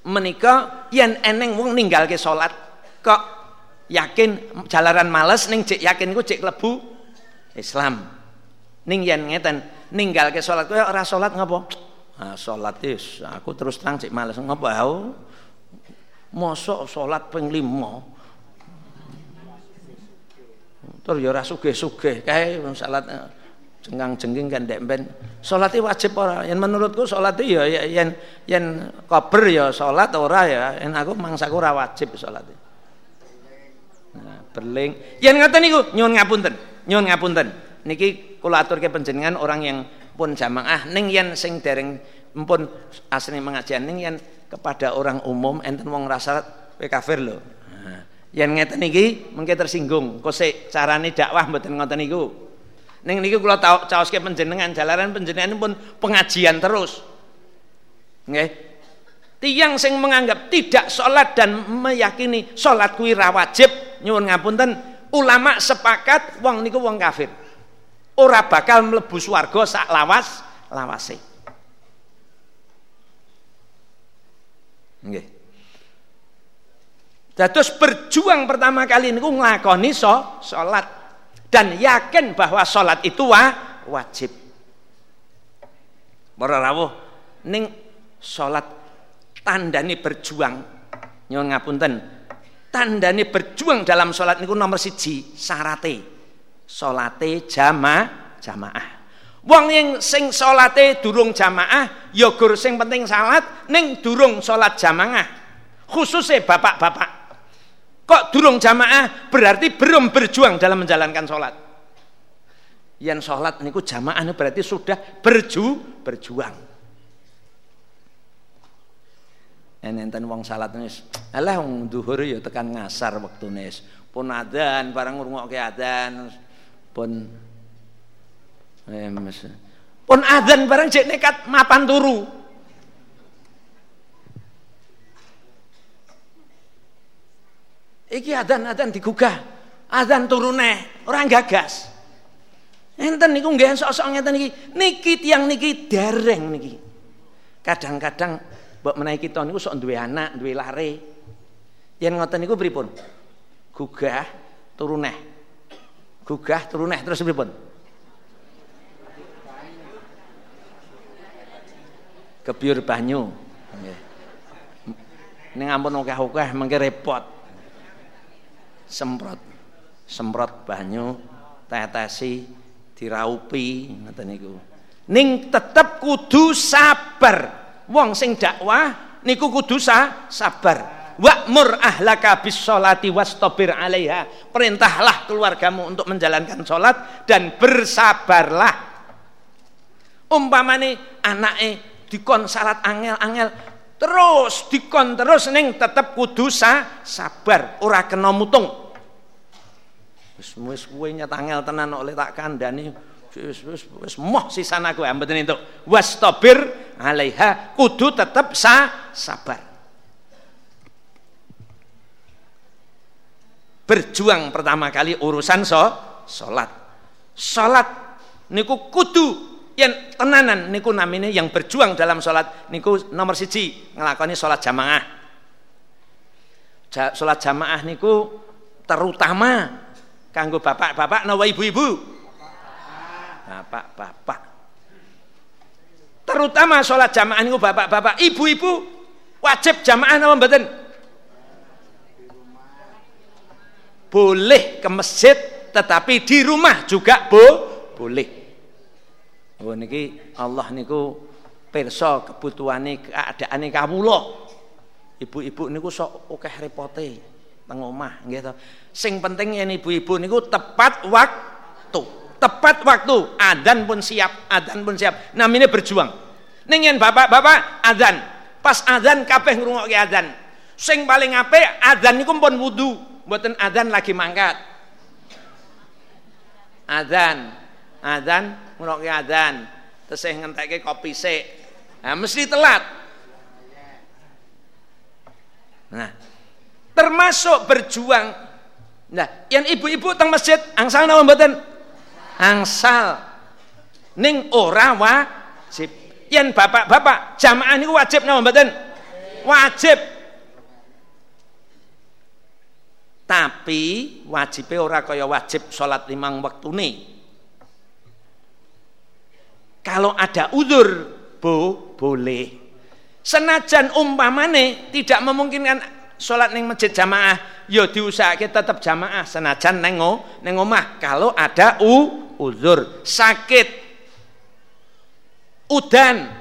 menika yen eneng wong ninggalke salat kok yakin jalaran males ning cek yakin iku cek klebu? Islam. Ning yen ngeten ninggalke salat kowe ora salat ngapa ah salat wis aku terus terang cek males ngapa aku mosok salat ping 5 Tur ya ora sugih-sugih kae salat eh, jenggang-jengking kan ndek ben. Salate wajib ora? Yen menurutku salate ya, ya yen yen kober ya salat ora ya. Yen aku mangsaku ora wajib salate. Nah, berling. Yen ngoten niku nyuwun ngapunten. Nyuwun ngapunten. Niki kula aturke panjenengan orang yang pun jamaah ning yen sing dereng pun asli mengajian ning yen kepada orang umum enten wong rasa kowe kafir lho. Yang ngeten iki mengke tersinggung. Kosek carane dakwah mboten ngoten niku. Ning niki kula caoske panjenengan jalaran panjenengan pun pengajian terus. Nggih. Tiang sing menganggap tidak sholat dan meyakini sholat kuwi ra wajib nyuwun ngapunten ulama sepakat wong niku wong kafir. Ora bakal mlebu swarga sak lawas lawase. Nggih. Dados berjuang pertama kali niku nglakoni so, salat dan yakin bahwa salat itu wa, wajib. Para rawuh ning salat tandane berjuang. Nyuwun ngapunten. Tandane berjuang dalam salat niku nomor siji syarate. Salate jama jamaah. Wong yang sing salate durung jamaah, ya gur sing penting salat ning durung salat jamaah. Khususnya bapak-bapak Kok durung jamaah berarti belum berjuang dalam menjalankan sholat. Yang sholat niku jamaah ini berarti sudah berju berjuang. Enten wong salat nis, alah wong duhur ya tekan ngasar waktu nis. Pun adan, barang ngrungokke adan, pun eh, pun adan barang cek nekat mapan turu. Iki adan-adan digugah. Adan turune, orang gagas. Enten niku nggih sok-sok ngeten niki. Niki tiang niki dereng niki. Kadang-kadang mbok menawi kita niku sok duwe anak, duwe lare. Yen ngoten niku pripun? Gugah turune. Gugah turune terus pripun? Kebiur banyu. Nggih. Ning ampun akeh-akeh mengke repot semprot. Semprot banyu tetesi diraupi ngoten niku. Ning tetep kudu sabar. Wong sing dakwah niku kudu sa sabar. Wa'mur ahlaka bis sholati wastabir 'alaiha. Perintahlah keluargamu untuk menjalankan sholat dan bersabarlah. Umpamane anake dikon syarat angel-angel terus dikon terus ning tetep kudu sa, sabar. Ora kena mutung. Wis wis kowe nyatangel tenan oleh tak kandhani. Wis wis wis moh sisana kowe mboten entuk. Wastabir alaiha kudu tetep sa, sabar. Berjuang pertama kali urusan so salat salat niku kudu yang tenanan niku namine yang berjuang dalam sholat niku nomor siji ngelakoni sholat jamaah. Ja, sholat jamaah niku terutama kanggo bapak-bapak nawa ibu-ibu. Bapak-bapak. Terutama sholat jamaah niku bapak-bapak ibu-ibu wajib jamaah nawa mboten? Boleh ke masjid tetapi di rumah juga bo boleh Oh niki Allah niku pirsa kebutuhane keadaane kawula. Ibu-ibu niku sok akeh repote teng omah nggih to. Sing penting yen ibu-ibu niku tepat waktu. Tepat waktu, adzan pun siap, adzan pun siap. Namine berjuang. Ning yen bapak-bapak adzan, pas adzan kabeh ngrungokke adzan. Sing paling apik adzan niku pun wudu, mboten adzan lagi mangkat. Adzan, adzan ngrungokke adzan tesih ngentekke kopi sik nah mesti telat nah termasuk berjuang Nah, yang ibu-ibu teng masjid angsal napa mboten? Angsal. Ning ora wajib. Yen bapak-bapak jamaah niku wajib napa mboten? Wajib. Tapi wajibnya ora kaya wajib salat limang nih. Kalau ada udur, bo, boleh. Senajan umpamane tidak memungkinkan sholat neng masjid jamaah, yo diusahake tetap jamaah senajan neng neng omah. Kalau ada u uzur, sakit, udan,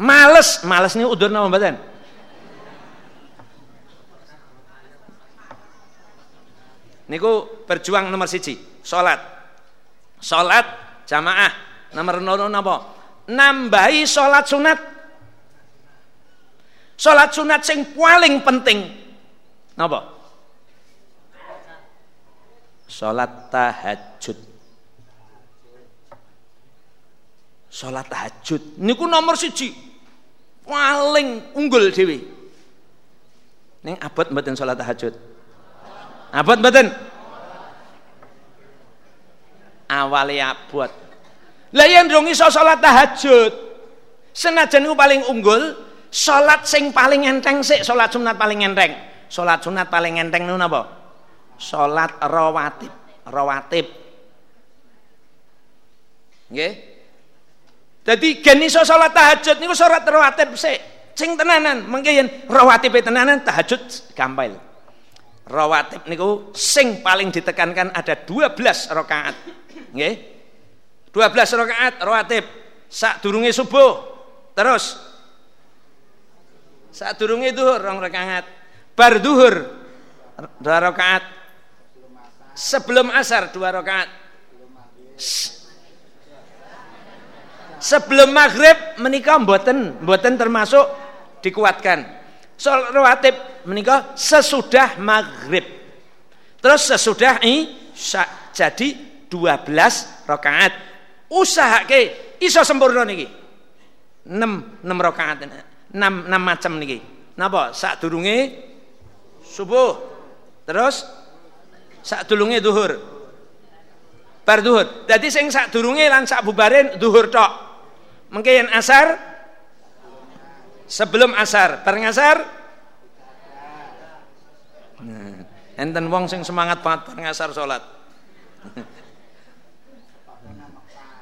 males, males nih udur nama badan. Niku berjuang nomor siji, sholat, sholat jamaah nomor nono napa? Nambahi sholat sunat. Sholat sunat sing paling penting. Napa? Sholat tahajud. Sholat tahajud. Niku nomor siji. Paling unggul dewi ning abot mboten sholat tahajud? Abot mboten awale abot. Lah yen dong iso salat tahajud. Senajan iku paling unggul, salat sing paling enteng sik, salat sunat paling enteng. Salat sunat paling enteng niku napa? Salat rawatib, rawatib. Nggih. Dadi gen iso salat tahajud niku salat rawatib sik. Sing tenanan, mengke yen rawatib tenanan tahajud gampang. Rawatib niku sing paling ditekankan ada 12 rakaat nggih. 12 rakaat rawatib. Sak durunge subuh. Terus. Sak durunge duhur rong rakaat. Bar duhur dua rakaat. Sebelum asar dua rakaat. Sebelum maghrib menikah mboten mboten termasuk dikuatkan. Soal rawatib menikah sesudah maghrib. Terus sesudah isya jadi 12 rakaat. Usahake iso sempurna niki. 6 6 rakaat. 6 6 macam niki. Napa? Sadurunge subuh. Terus sadurunge zuhur. Bar zuhur. Dadi sing sadurunge lan sak bubare zuhur tok. Mengke yen asar sebelum asar, bareng asar Nah, enten wong sing semangat banget bareng asar salat.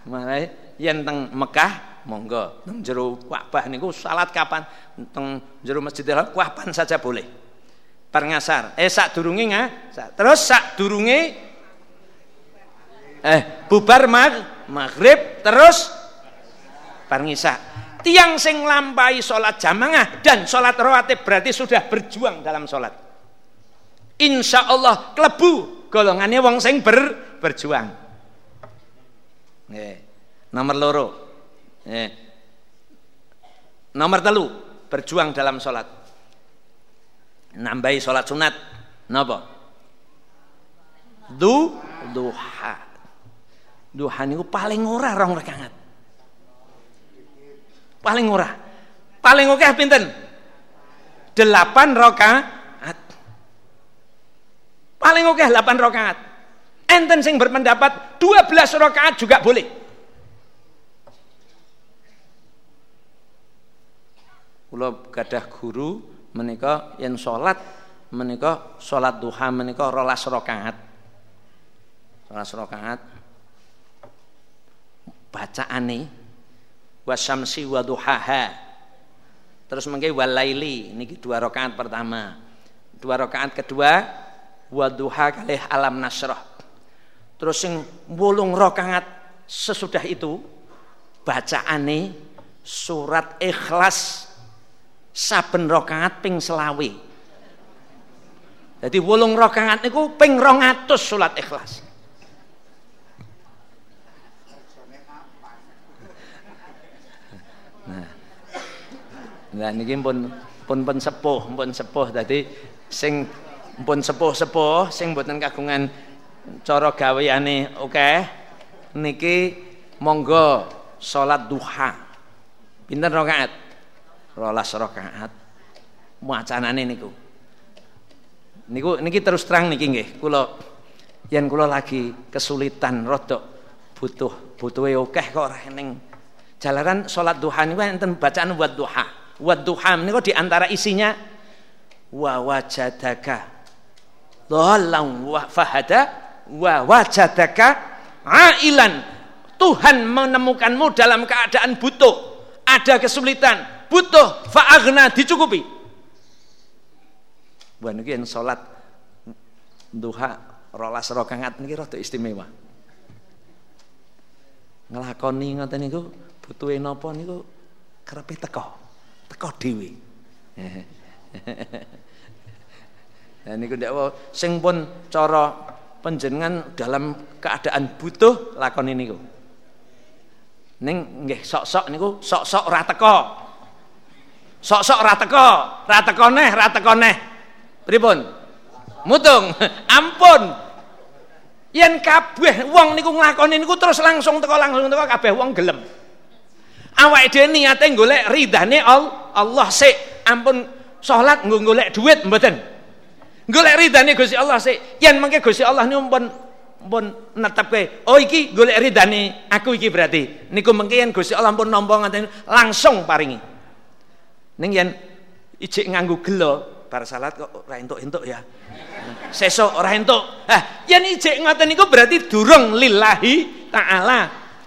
Mulai yen teng Mekah monggo teng jero Ka'bah niku salat kapan teng jero Masjidil Haram kapan saja boleh. Bar ngasar. Eh sak durunge nga, terus sak durunge eh bubar mag maghrib terus bar ngisa. Tiang sing lampai salat jamaah dan salat rawatib berarti sudah berjuang dalam salat. Insya Allah klebu golongannya wong sing ber, berjuang. Nggih. Nomor loro. Nggih. Nomor telu, berjuang dalam sholat. Nambahi sholat sunat. Napa? Du duha. Duha niku paling ora rong rakaat. Paling ora. Paling oke pinten? Delapan rakaat. Paling oke delapan rakaat. Enten sing berpendapat 12 rakaat juga boleh. Kula gadah guru menika yen salat menika salat duha menika 12 rakaat. 12 rakaat. Bacaane wasyamsi wa duhaha. Terus mengke walaili niki dua rakaat pertama. Dua rakaat kedua wa duha kalih alam nasrah Terus sing wolung rakaat sesudah itu bacaane surat ikhlas saben rakaat ping selawe. Jadi wolung rakaat niku ping 200 surat ikhlas. Nah. Niki pun pun pun sepuh, pun sepuh dadi sing pun sepuh-sepuh sing mboten kagungan cara gaweane oke? Okay. niki monggo salat duha. Pinten rakaat? Rolas rakaat. Wacanane niku. Niku niki terus terang niki nggih. Kula yen kula lagi kesulitan rodok butuh butuhe akeh kok ora ning jalaran salat duha niku enten bacaan buat duha. Buat duha niku di antara isinya wa wajadaka dhallan wa fahada wa wajadaka ailan Tuhan menemukanmu dalam keadaan butuh, ada kesulitan, butuh, fa'agna dicukupi. Wah niki salat duha rolas rokangat niki rada istimewa. Ngelakoni ngoten niku butuhe napa niku kerepe teko. Teko dhewe. Dan niku ndak sing pun cara panjenengan dalam keadaan butuh lakoni niku. Ning nggih sok-sok niku sok-sok ora teko. Sok-sok ora teko, ora teko neh, ora teko neh. Pripun? Mutung. Ampun. Yen kabeh wong niku nglakoni niku terus langsung teko langsung teko kabeh wong gelem. Awake dhewe niate golek ridane Allah sik. Ampun salat nggo golek duit mboten. Golek ridane Gusti Allah sik. Yen mengke Gusti Allah niku pun pun netepke oh iki golek ridane aku iki berarti. Niku mengke yen Gusti Allah pun nampa ngaten langsung paringi. Ning yen ijik nganggo gelo bar salat kok ora entuk-entuk ya. Sesuk ora entuk. Ah yen ijik ngoten niku berarti durung lillahi taala.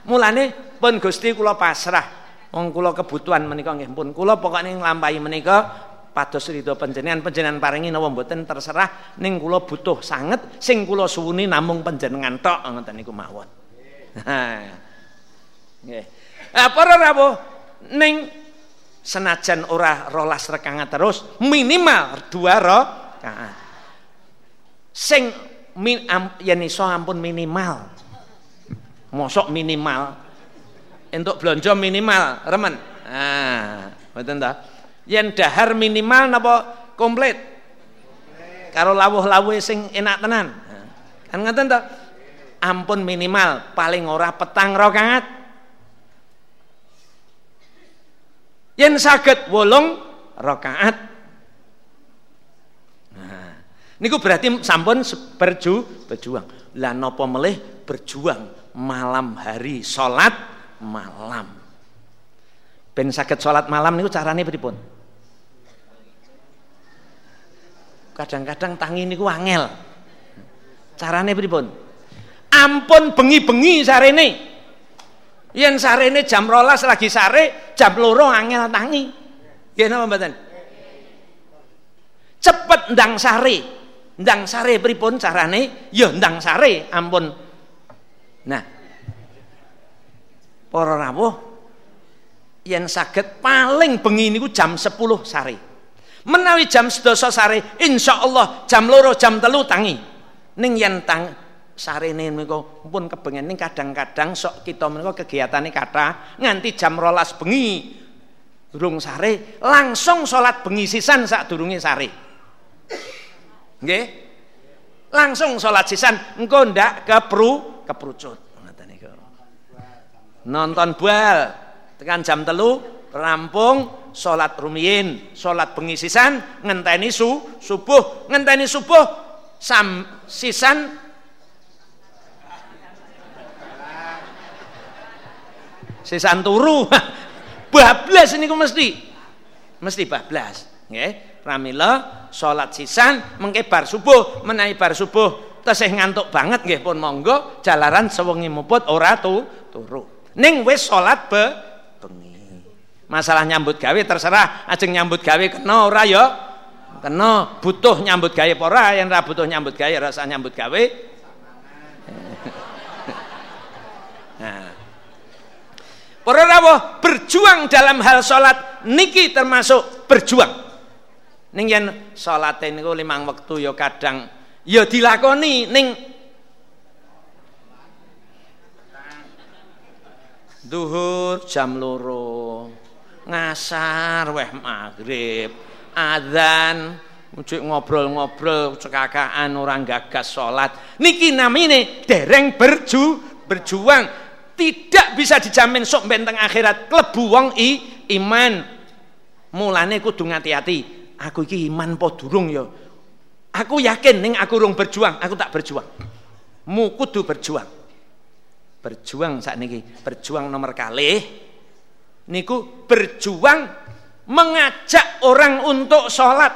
Mulane pun Gusti kula pasrah. Wong kula kebutuhan menika nggih. Pun kula pokoke nglampahi menika pados ridho panjenengan panjenengan paringi napa mboten terserah ning kula butuh sanget sing kula suwuni namung panjenengan tok ngoten niku mawon. Nggih. Nah, para rawuh ning senajan ora rolas rekangan terus minimal dua rakaat. Sing min am, yen iso ampun minimal. Mosok minimal. Untuk belanja minimal, remen. Ah, mboten ta? Yen dahar minimal napa? Komplit. Karo lawuh-lawuhe sing enak tenan. Kan ngoten to? Ampun minimal paling ora petang rakaat. Yen saged wolung rakaat. Nah niku berarti sampun berju berjuang. Lah napa melih berjuang malam hari salat malam? Ben saged salat malam niku carane pripun kadang-kadang tangi niku angel. Carane pripun? Ampun bengi-bengi sarene. Yen sarene jam rolas lagi sare jam loro angel tangi. Nggih napa mboten? Cepet ndang sare. Ndang sare pripun carane? Ya ndang sare. Ampun. Nah. Para rawuh yen saged paling bengi niku jam 10 sare menawi jam sedasa sare Allah jam loro jam telu tangi. Ning yen tang sarene menika pun kebengen ning kadang-kadang sok kita menika kegiatane kata nganti jam rolas bengi. Durung sare langsung salat bengi sisan sak durunge sare. Nggih? Langsung salat sisan engko ndak kepru keprucut nonton bal tekan jam telu rampung salat rumiyin, salat bengi sisan, ngenteni su, subuh, ngenteni subuh sam sisan sisan turu. bablas niku mesti. Mesti bablas, nggih. Pramila salat sisan mengke bar subuh, menawi bar subuh tesih ngantuk banget nggih pun monggo jalaran sewengi muput ora tu turu. Ning wis salat be Masalah nyambut gawe terserah, ajeng nyambut gawe kena ora ya? Kena butuh nyambut gawe apa ora? Yen ora butuh nyambut gawe rasa nyambut gawe. Nah. Para rawuh berjuang dalam hal salat niki termasuk berjuang. Ning yen salate niku limang wektu ya kadang ya dilakoni ning duhur jam loro ngasar weh maghrib adzan Ujuk ngobrol-ngobrol cekakaan orang gagas sholat. Niki namine dereng berju berjuang. Tidak bisa dijamin sok benteng akhirat. Klebu wong i iman. Mulane kudu hati-hati aku iki iman po durung ya? Aku yakin ning aku rung berjuang, aku tak berjuang. Mu kudu berjuang. Berjuang saat niki, berjuang nomor kali. Niku berjuang mengajak orang untuk sholat.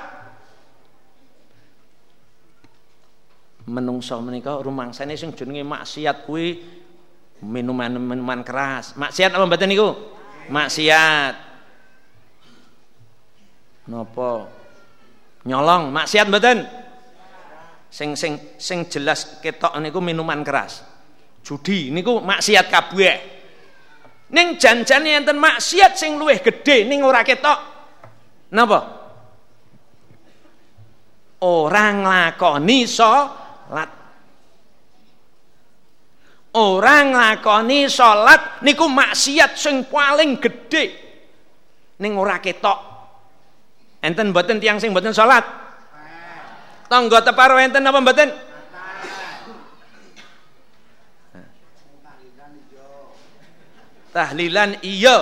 Menungso menika rumangsane sing jenenge maksiat kuwi minuman-minuman keras. Maksiat apa mboten niku? Maksiat. Napa? Nyolong, maksiat mboten? sing sing sing jelas ketok niku minuman keras. Judi niku maksiat kabeh. Ning janjane enten maksiat sing luwih gedhe ning ora ketok. Napa? Orang lakoni salat. Orang lakoni salat niku maksiat sing paling gedhe ning ora ketok. Enten mboten tiang sing mboten salat? Tangga teparo enten apa mboten? Tahlilan iya,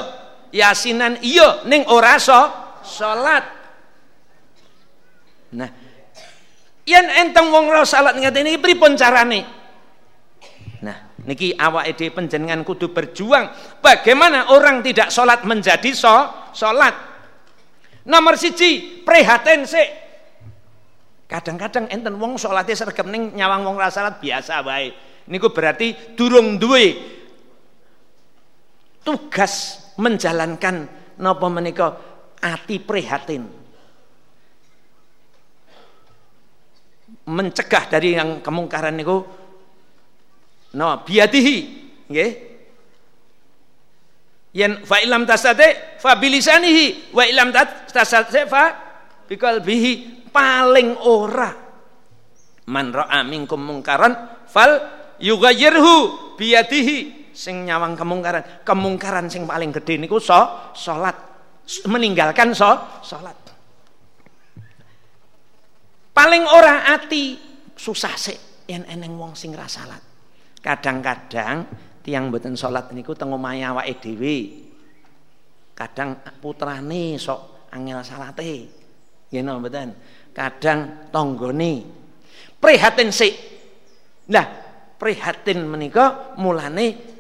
yasinan iya ning ora so salat. Nah, yen enteng wong ora salat ngene iki pripun carane? Nah, niki awake dhewe panjenengan kudu berjuang bagaimana orang tidak salat menjadi so salat. Nomor siji, prihatin sik Kadang-kadang enten wong salate sregep ning nyawang wong salat biasa wae. Niku berarti durung duwe tugas menjalankan napa menika ati prihatin. Mencegah dari yang kemungkaran niku no biadihi nggih. Yen fa ilam tasate fa bilisanihi wa ilam tasate fa biqalbihi paling ora man ra'a minkum mungkaran fal yughayyirhu biyadihi sing nyawang kemungkaran. Kemungkaran sing paling gede niku so salat. Meninggalkan so salat. Paling ora ati susah sih yen eneng wong sing ra salat. Kadang-kadang tiang mboten salat niku teng omahe awake dhewe. Kadang putrane sok angel salate. Yen mboten? Kadang tonggone prihatin sik. Nah prihatin menika mulane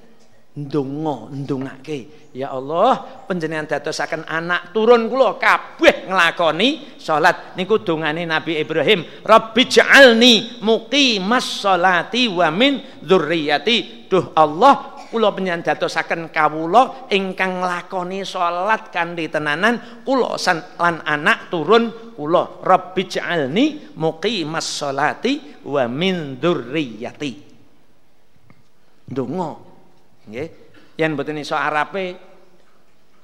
ndonga ndongake. Ya Allah panjenengan dadosaken anak turun kula kabeh nglakoni salat. Niku dongane Nabi Ibrahim Rabbi ja'alni muqimas sholati wa min dzurriyyati. Duh Allah kula panjenengan dadosaken kawula ingkang nglakoni salat kanthi tenanan kula lan anak turun kula rabbi ja'alni muqimas sholati wa min dzurriyyati. Ndonga nggih. Yen mboten iso arape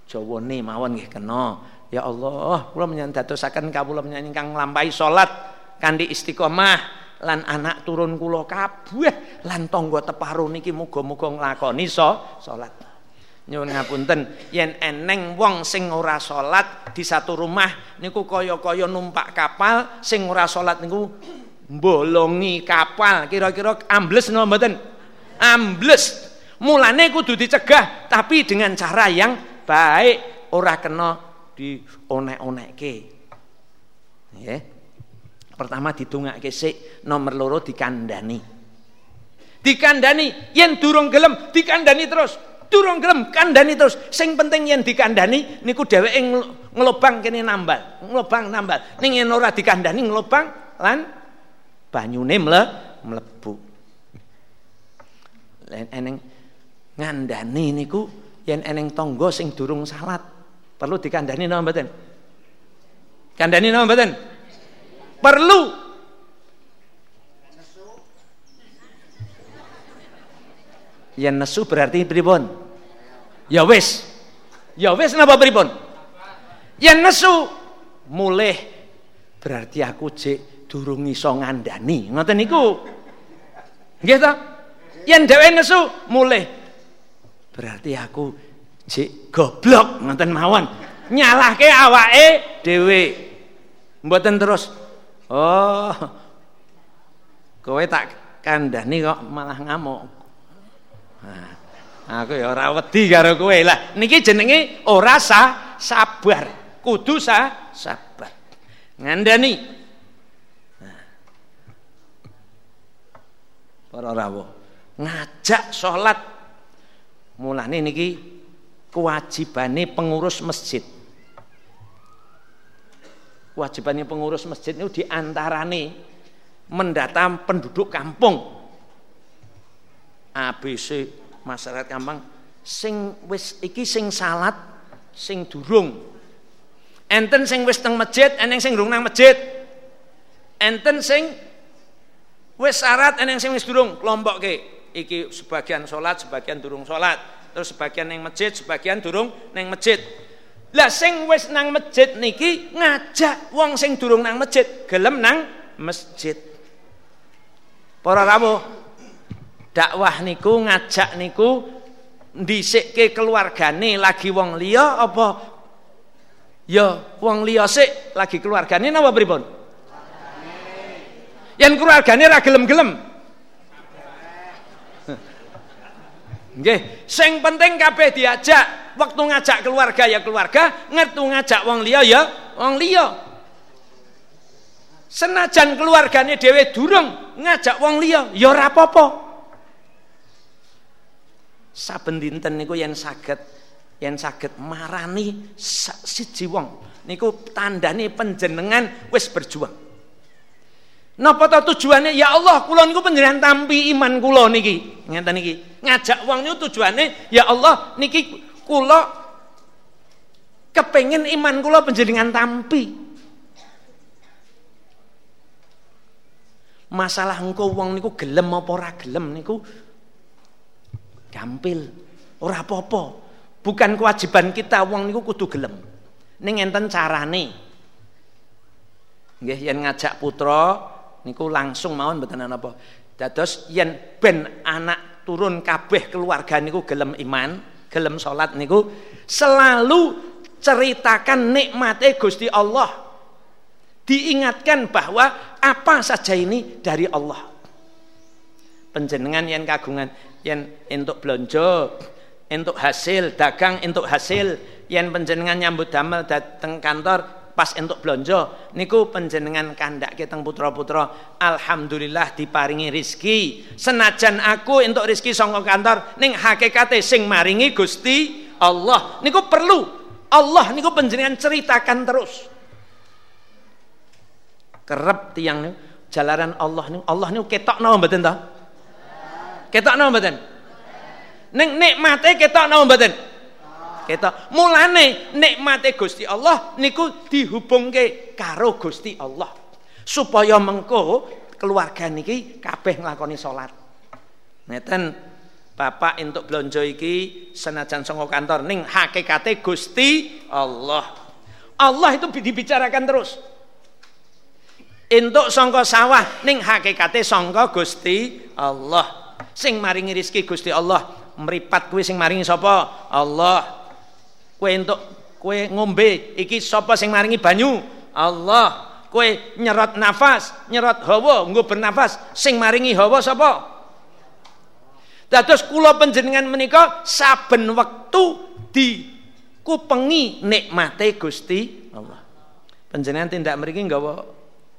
jawane mawon nggih kena. Ya Allah kula menyang dadosaken kawula menyang ingkang nglampahi salat kanthi istiqomah lan anak turun kula kabeh lan tangga teparo niki muga-muga nglakoni so salat. Nyuwun ngapunten yen eneng wong sing ora salat di satu rumah niku kaya-kaya numpak kapal sing ora salat niku mbolongi kapal. Kira-kira ambles napa mboten? Ambles mulane kudu dicegah tapi dengan cara yang baik ora kena dionek-onekke nggih pertama didongake sik nomor loro dikandani dikandani yen durung gelem dikandani terus Durung gelem kandhani terus. Sing penting yen dikandhani niku dheweke nglobang kene nambal, nglobang nambal. Ning yen ora dikandhani nglobang lan banyune mle mlebu. Eneng ngandani niku yen eneng tangga sing durung salat perlu dikandhani napa mboten? Kandhani napa mboten? Perlu Yang nesu berarti pripun? Ya wis. Ya wis napa pripun? Yang nesu mulih berarti aku cek durung iso ngandani. Ngoten niku. Nggih ta? Yen dhewe nesu mulih berarti aku cek goblok ngoten mawon. Nyalahke awake dhewe. Mboten terus oh kowe tak kandhani kok malah ngamuk. Nah, aku ya ora wedi karo kowe. Lah niki jenenge ora sa sabar. Kudu sa sabar. Ngandani. Nah, para rawuh. Ngajak salat. Mulane niki kewajibane pengurus masjid. Kewajibannya pengurus masjid itu diantarane mendata penduduk kampung. ABC masyarakat kampung sing wis iki sing salat sing durung enten sing wis teng masjid eneng sing durung nang masjid enten sing wis syarat eneng sing wis durung kelompok ke iki sebagian salat sebagian durung salat terus sebagian neng masjid sebagian durung neng masjid. Lah sing wis nang masjid niki ngajak wong sing durung nang masjid gelem nang masjid. Para rawuh dakwah niku ngajak niku ndisikke keluargane lagi wong liya apa? Ya wong liya sik lagi keluargane napa pripun? Yen keluargane ra gelem-gelem Nggih, sing penting kabeh diajak. Waktu ngajak keluarga ya keluarga, ngertu ngajak wong liya ya wong liya. Senajan keluargane dhewe durung ngajak wong liya ya ora apa-apa. Saben dinten niku yen saged yen saged marani siji wong. Niku tandane panjenengan wis berjuang Napa to tujuannya? Ya Allah, kula niku panjenengan tampi iman kula niki. Ngeten niki. Ngajak wong niku tujuane ya Allah niki kula kepengin iman kula panjenengan tampi. Masalah engko wong niku gelem apa ora gelem niku gampil ora apa-apa bukan kewajiban kita wong niku kudu gelem ning enten carane nggih yen ngajak putra niku langsung mawon mboten apa. Dados yen ben anak turun kabeh keluarga niku gelem iman gelem salat niku selalu ceritakan nikmate Gusti Allah. Diingatkan bahwa apa saja ini dari Allah. Penjenengan yang kagungan yang untuk belanja untuk hasil dagang untuk hasil yang penjenengan nyambut damel dateng kantor pas untuk belanja niku penjenengan kandak kita putra-putra alhamdulillah diparingi rizki senajan aku untuk rizki songkok kantor ning hakikate sing maringi Gusti Allah. Niku perlu. Allah niku penjenengan ceritakan terus. Kerep tiang niku jalaran Allah niku Allah niku ketok napa mboten to? Ketok napa mboten? Ning nikmate ketok napa mboten? Ketok. Mulane nikmate Gusti Allah niku dihubungke karo Gusti Allah. Supaya mengko keluarga niki kabeh nglakoni salat. Ngeten Bapak untuk belanja iki senajan songo kantor ning hakikate Gusti Allah. Allah itu dibicarakan terus. Untuk songko sawah ning hakikate songko Gusti Allah sing maringi rizki Gusti Allah meripat kue sing maringi sapa Allah kue untuk kue ngombe iki sapa sing maringi banyu Allah kue nyerot nafas nyerot hawa nggo bernafas sing maringi hawa sapa Dados kula panjenengan menika saben wektu dikupengi nikmate Gusti Allah. Panjenengan tindak mriki nggawa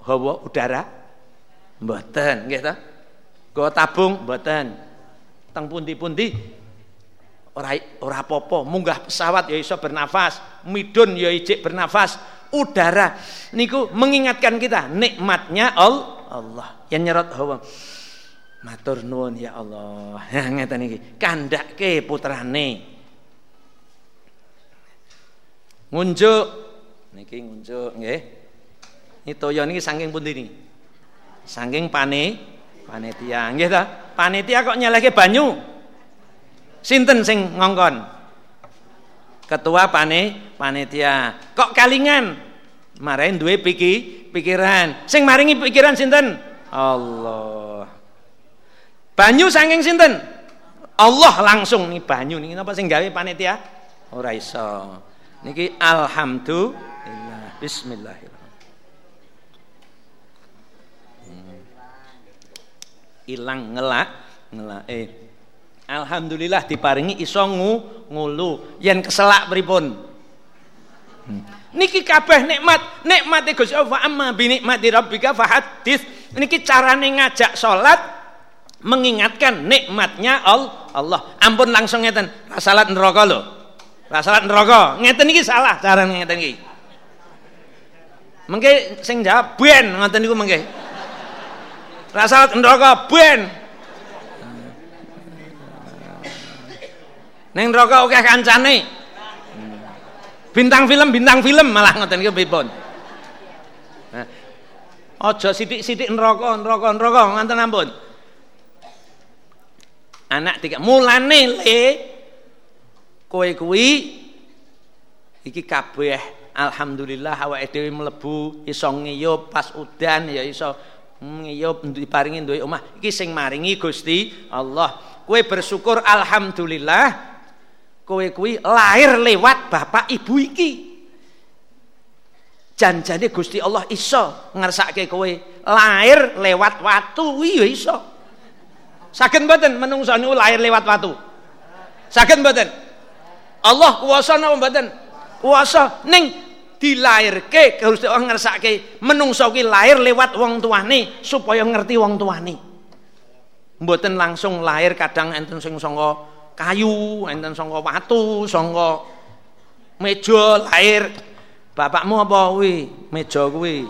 hawa udara? Mboten, nggih ta? Go tabung mboten. Teng pundi-pundi ora ora apa-apa, munggah pesawat ya iso bernafas, midun ya ijik bernafas. Udara niku mengingatkan kita nikmatnya Allah. Yang nyerot hawa. Matur nuwun ya Allah. Ya ngeten iki. Kandhake putrane. Ngunjuk niki ngunjuk nggih. Ini toyo niki saking pundi niki? Saking pane Panitia, nggih ta? Panitia kok nyelehke banyu? Sinten sing ngongkon? Ketua pane panitia. Kok kalingan? Marahin duwe piki, pikiran. Sing maringi pikiran sinten? Allah. Banyu saking sinten? Allah langsung nih banyu niki napa sing gawe panitia? Ora iso. Niki alhamdulillah. Bismillahirrahmanirrahim. ilang ngelak ngelak eh alhamdulillah diparingi iso ngulu yen keselak pripun niki kabeh nikmat nikmate Gusti Allah amma bi nikmati rabbika fahadits niki carane ngajak salat mengingatkan nikmatnya Allah. Ampun langsung ngeten, salat neraka lho. Salat neraka. Ngeten iki salah cara ngeten iki. Mengke sing jawab ben ngoten niku mengke. Ra salat neraka ben. Neng neraka akeh kancane. Bintang film, bintang film malah ngoten niku pripun. Nah, aja sithik-sithik neraka, neraka, neraka nganten ampun anak tiga mulane le kowe kuwi iki kabeh alhamdulillah awake dhewe mlebu iso ngiyup pas udan ya iso ngiyup diparingi duwe omah iki sing maringi Gusti Allah kowe bersyukur alhamdulillah kowe kuwi lahir lewat bapak ibu iki janjane Gusti Allah iso ngersake kowe lahir lewat watu iya iso Saged mboten menungso niku lahir lewat watu? Saged mboten? Allah kuwasa napa mboten? Kuwasa ning dilahirke Gusti Allah ngersake menungso ki lahir lewat wong tuane supaya ngerti wong tuane. Mboten langsung lahir kadang enten sing saka kayu, enten saka watu, saka meja lahir. Bapakmu apa kuwi? Meja kuwi.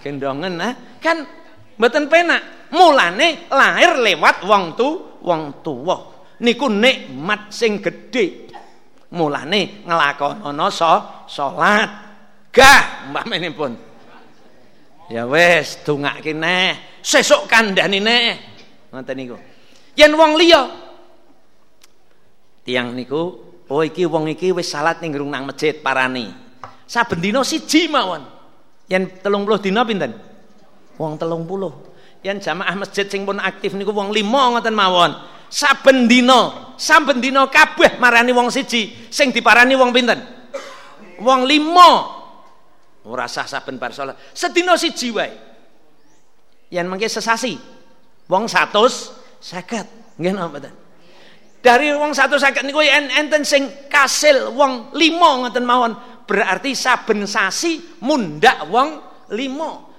Gendongen nah, kan mboten penak. Mulane lahir lewat wong tu wong tuwa. Niku nikmat sing gedhe. Mulane nglakonana so, salat. Gah mbah menipun. Ya wis dongake neh, sesuk kandhani neh. Ngoten niku. Yen wong liya. Tiang niku, oh iki wong iki wis salat ning nang masjid parani. Saben dina siji mawon. Yen 30 dina pinten? Wong 30 yang jamaah masjid sing pun aktif niku wong lima ngoten mawon. Saben dina saben dina kabeh marani wong siji. Sing diparani wong pinten? Wong lima. Ora sah saben bar salat. Sedina siji wae. Yen mengke sesasi wong 150 nggih napa mboten dari wong 150 niku enten sing kasil wong lima ngoten mawon berarti saben sasi mundak wong lima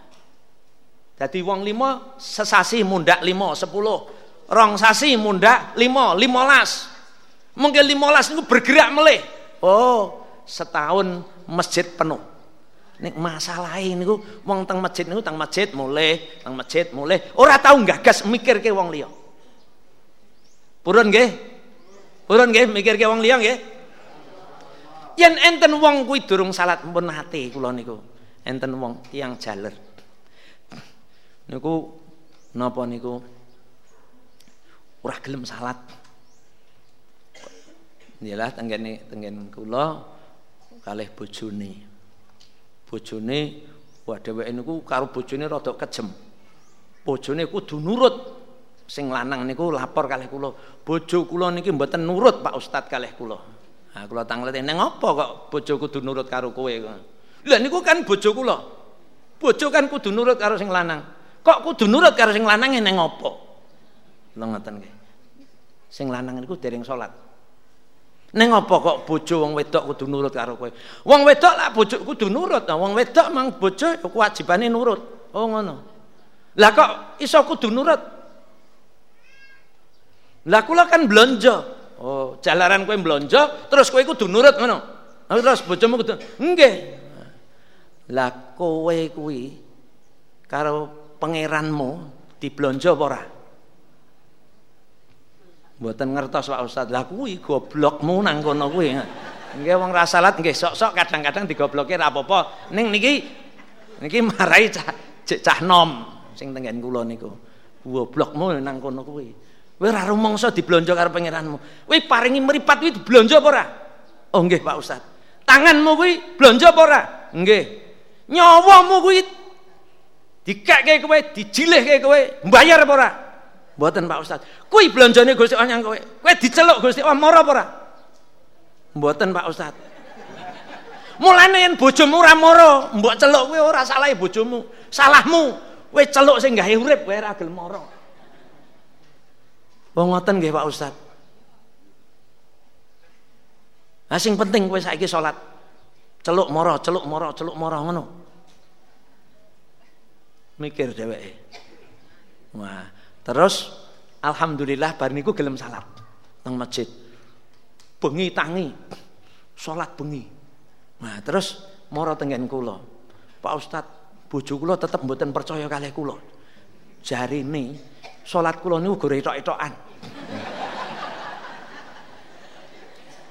jadi wong lima sesasi mundak lima sepuluh, rong sasi mundak lima limolas. Mungkin limolas itu bergerak meleh. Oh, setahun masjid penuh. Nek masalah ini ku wong teng masjid niku teng masjid mulai, teng masjid mulai. Ora tahu gagas mikir ke wong liya. Purun nggih? Purun nggih mikir ke wong liya nggih? Yen enten wong kuwi durung salat pun hati kula niku. Enten wong tiang jaler niku napa niku ora gelem salat Yalah tenggene tenggen kula kalih bojone. Bojone wah niku karo bojone rada kejem. Bojone kudu nurut. Sing lanang niku lapor kalih kula, bojo kula niki mboten nurut Pak Ustad kalih kula. Nah kula tangleti neng apa kok bojo kudu nurut karo kowe. Lah niku kan bojo kula. Bojo kan kudu nurut karo sing lanang. Kok kudu nurut karo sing lanang ning ngopo? Lha ngoten nggih. Sing lanang niku dereng salat. Ning apa kok bojo wong wedok kudu nurut karo kowe? Wong wedok lah bojo kudu nurut. Nah, wong wedok mang bojo kewajibane nurut. Oh ngono. Lah kok iso kudu nurut? Lah kula kan blonjo. Oh, jalaran kowe blonjo terus kowe kudu nurut ngono. Terus bojomu kudu nggih. Lah kowe kuwi karo pangeranmu diblonjo apa ora? Mboten ngertos Pak Ustaz. Lah kuwi goblokmu nang kono kuwi. Nggih wong ra salat nggih sok-sok kadang-kadang digobloke ra apa-apa. Ning niki niki marai cah cah nom sing tenggen kula niku. Goblokmu nang kono kuwi. Kowe ora rumangsa diblonjo karo pangeranmu. Kowe paringi mripat kuwi diblonjo apa ora? Oh nggih Pak Ustaz. Tanganmu kuwi blonjo apa ora? Nggih. Nyawamu kuwi dikekke kowe, dijilihke kowe, mbayar apa ora? Mboten Pak Ustaz. Kuwi belanjane Gusti Allah kowe. Kowe diceluk Gusti Allah mara apa ora? Mboten Pak Ustaz. Mulane yen bojomu ora mara, mbok celuk kowe ora salah bojomu. Salahmu. Kowe celuk sing gawe urip kowe ora gelem mara. Wong ngoten nggih Pak Ustaz. Lah sing penting kowe saiki salat. Celuk mara, celuk mara, celuk mara ngono mikir dheweke Wah, terus alhamdulillah bar niku gelem salat nang masjid. Bengi tangi salat bengi. Nah, terus mara tenggen kula. Pak Ustad, bojo kula tetep mboten percaya kalih kula. Jarine salat kula niku go etok-etokan.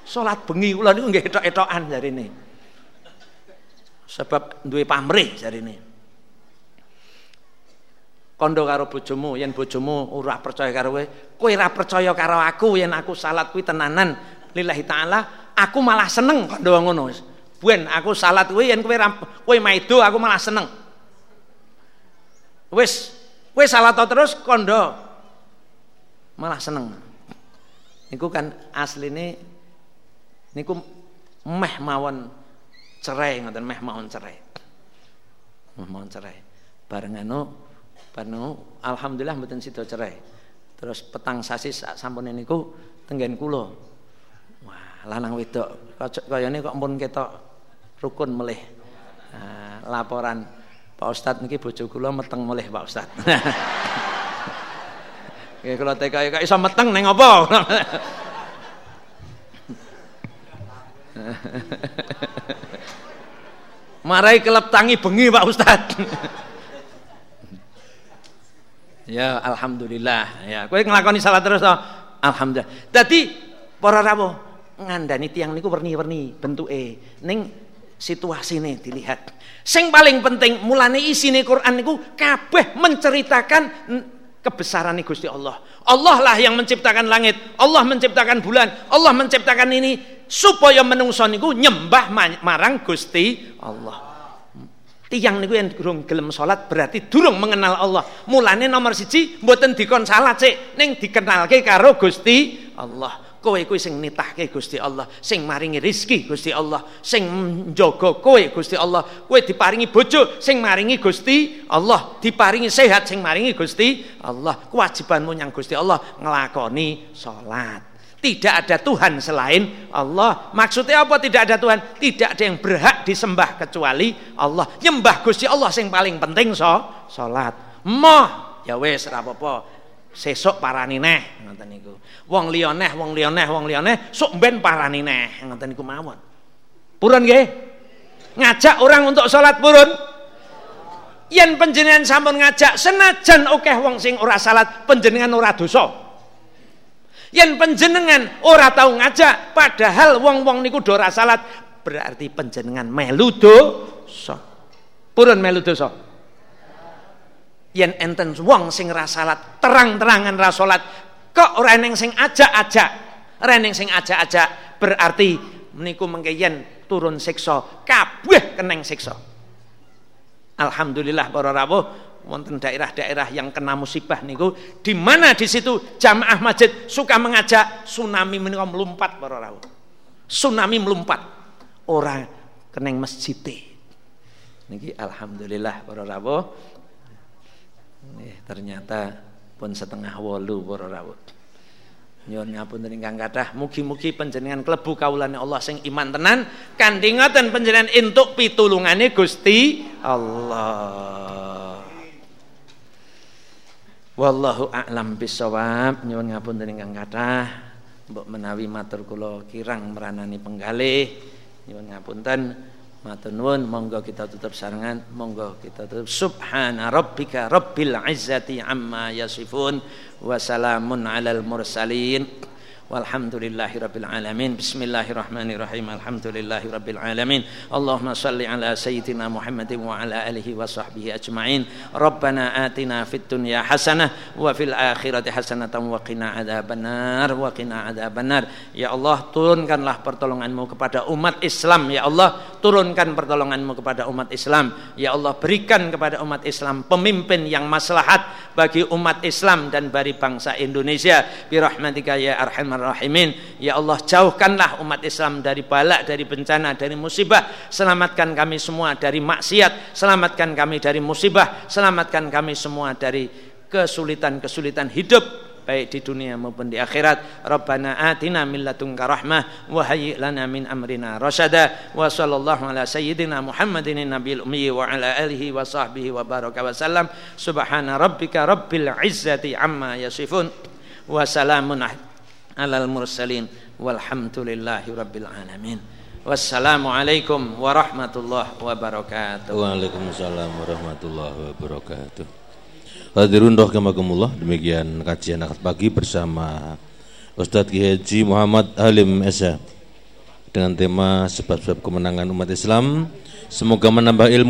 Salat bengi kula niku nggih etok-etokan jarine. Sebab duwe pamrih jarine kondo karo bojomu yen bojomu ora percaya karo kowe kowe ora percaya karo aku yen aku salat kuwi tenanan. Lillahi taala aku malah seneng kondo ngono buen aku salat kuwi yen kowe kowe maido aku malah seneng. Wis kowe salat terus kondo malah seneng niku kan asline niku meh mawon cerai ngoten meh mawon cerai meh mawon cerai bareng anu Barno alhamdulillah mboten sida cerai. Terus petang sasi sampun niku tenggen kula. Wah, lanang wedok kayane kok ampun ketok rukun melih. Nah, laporan Pak Ustadz niki bojo kula meteng melih Pak Ustadz. Oke, kalau TK kok iso meteng neng apa? Marai kelep tangi bengi Pak Ustadz. Ya alhamdulillah. Ya, kowe nglakoni salat terus to. Alhamdulillah. Dadi para rawuh ngandani tiang niku werni-werni bentuke. Ning situasine dilihat. Sing paling penting mulane isine Quran niku kabeh menceritakan kebesaran Gusti Allah. Allah lah yang menciptakan langit, Allah menciptakan bulan, Allah menciptakan ini supaya menungso niku nyembah marang Gusti Allah. Tiang niku yang durung gelem salat berarti durung mengenal Allah. Mulane nomor siji mboten dikon salat sik, ning dikenalke karo Gusti Allah. Kowe kuwi sing nitahke Gusti Allah, sing maringi rizki Gusti Allah, sing njaga kowe Gusti Allah. Kowe diparingi bojo sing maringi Gusti Allah, diparingi sehat sing maringi Gusti Allah. Kewajibanmu yang Gusti Allah nglakoni salat. Tidak ada Tuhan selain Allah. Maksudnya apa tidak ada Tuhan? Tidak ada yang berhak disembah kecuali Allah. Nyembah Gusti Allah yang paling penting so salat. Moh ya wis apa-apa. Sesuk parani neh ngoten niku. Wong liya neh, wong liya neh, wong liya neh, sok ben parani neh ngoten niku mawon. Purun nggih? Ngajak orang untuk salat purun? Yen panjenengan sampun ngajak senajan akeh wong sing ora salat, panjenengan ora dosa yang penjenengan ora tahu ngajak padahal wong-wong niku do salat berarti penjenengan melu dosa purun melu dosa yen enten wong sing ra salat terang-terangan ra salat kok ora eneng sing ajak-ajak ora eneng sing ajak-ajak berarti meniku mengke yen turun siksa kabeh keneng siksa Alhamdulillah para rawuh wonten daerah-daerah yang kena musibah niku di mana di situ jamaah masjid suka mengajak tsunami menika melompat para rawuh. Tsunami melompat. Orang keneng masjid. Niki alhamdulillah para rawuh. Nih, ternyata pun setengah wolu para rawuh. Nyuwun ngapunten ingkang kathah, mugi-mugi panjenengan klebu kawulane Allah sing iman tenan kanthi ngoten panjenengan entuk pitulungane Gusti Allah. Wallahu a'lam bisawab nyuwun ngapunten ingkang kathah mbok menawi matur kula kirang meranani penggalih nyuwun ngapunten matur monggo kita tutup sarangan monggo kita tutup. Subhana rabbika rabbil izzati amma yasifun wa salamun alal mursalin Walhamdulillahi Rabbil Alamin. Bismillahirrahmanirrahim. Alhamdulillahi Rabbil Alamin. Allahumma salli ala Sayyidina Muhammadin wa ala alihi wa sahbihi ajma'in. Rabbana atina fit dunya hasanah Wa fil akhirati hasanatan wa qina adhabannar Wa qina adhabannar Ya Allah turunkanlah pertolonganmu kepada umat Islam. Ya Allah turunkan pertolonganmu kepada umat Islam. Ya Allah berikan kepada umat Islam Pemimpin yang maslahat bagi umat Islam dan bagi bangsa Indonesia. Birahmatika ya arhamar rahimin. Ya Allah, jauhkanlah umat Islam dari balak, dari bencana, dari musibah. Selamatkan kami semua dari maksiat, selamatkan kami dari musibah, selamatkan kami semua dari kesulitan-kesulitan hidup baik di dunia maupun di akhirat. Rabbana atina min ladunka rahmah wa hayyi lana min amrina rasyada. Wa sallallahu ala sayyidina Muhammadin nabiyil ummi wa ala alihi wa sahbihi wa baraka wa sallam. Subhana rabbika rabbil izzati amma yasifun. Wa salamun alal mursalin walhamdulillahi rabbil alamin. Wassalamualaikum warahmatullahi wabarakatuh. Waalaikumsalam warahmatullahi wabarakatuh. Hadirun rahimakumullah, demikian kajian akad pagi bersama Ustadz Ki Haji Muhammad Halim Esa dengan tema sebab-sebab kemenangan umat Islam. Semoga menambah ilmu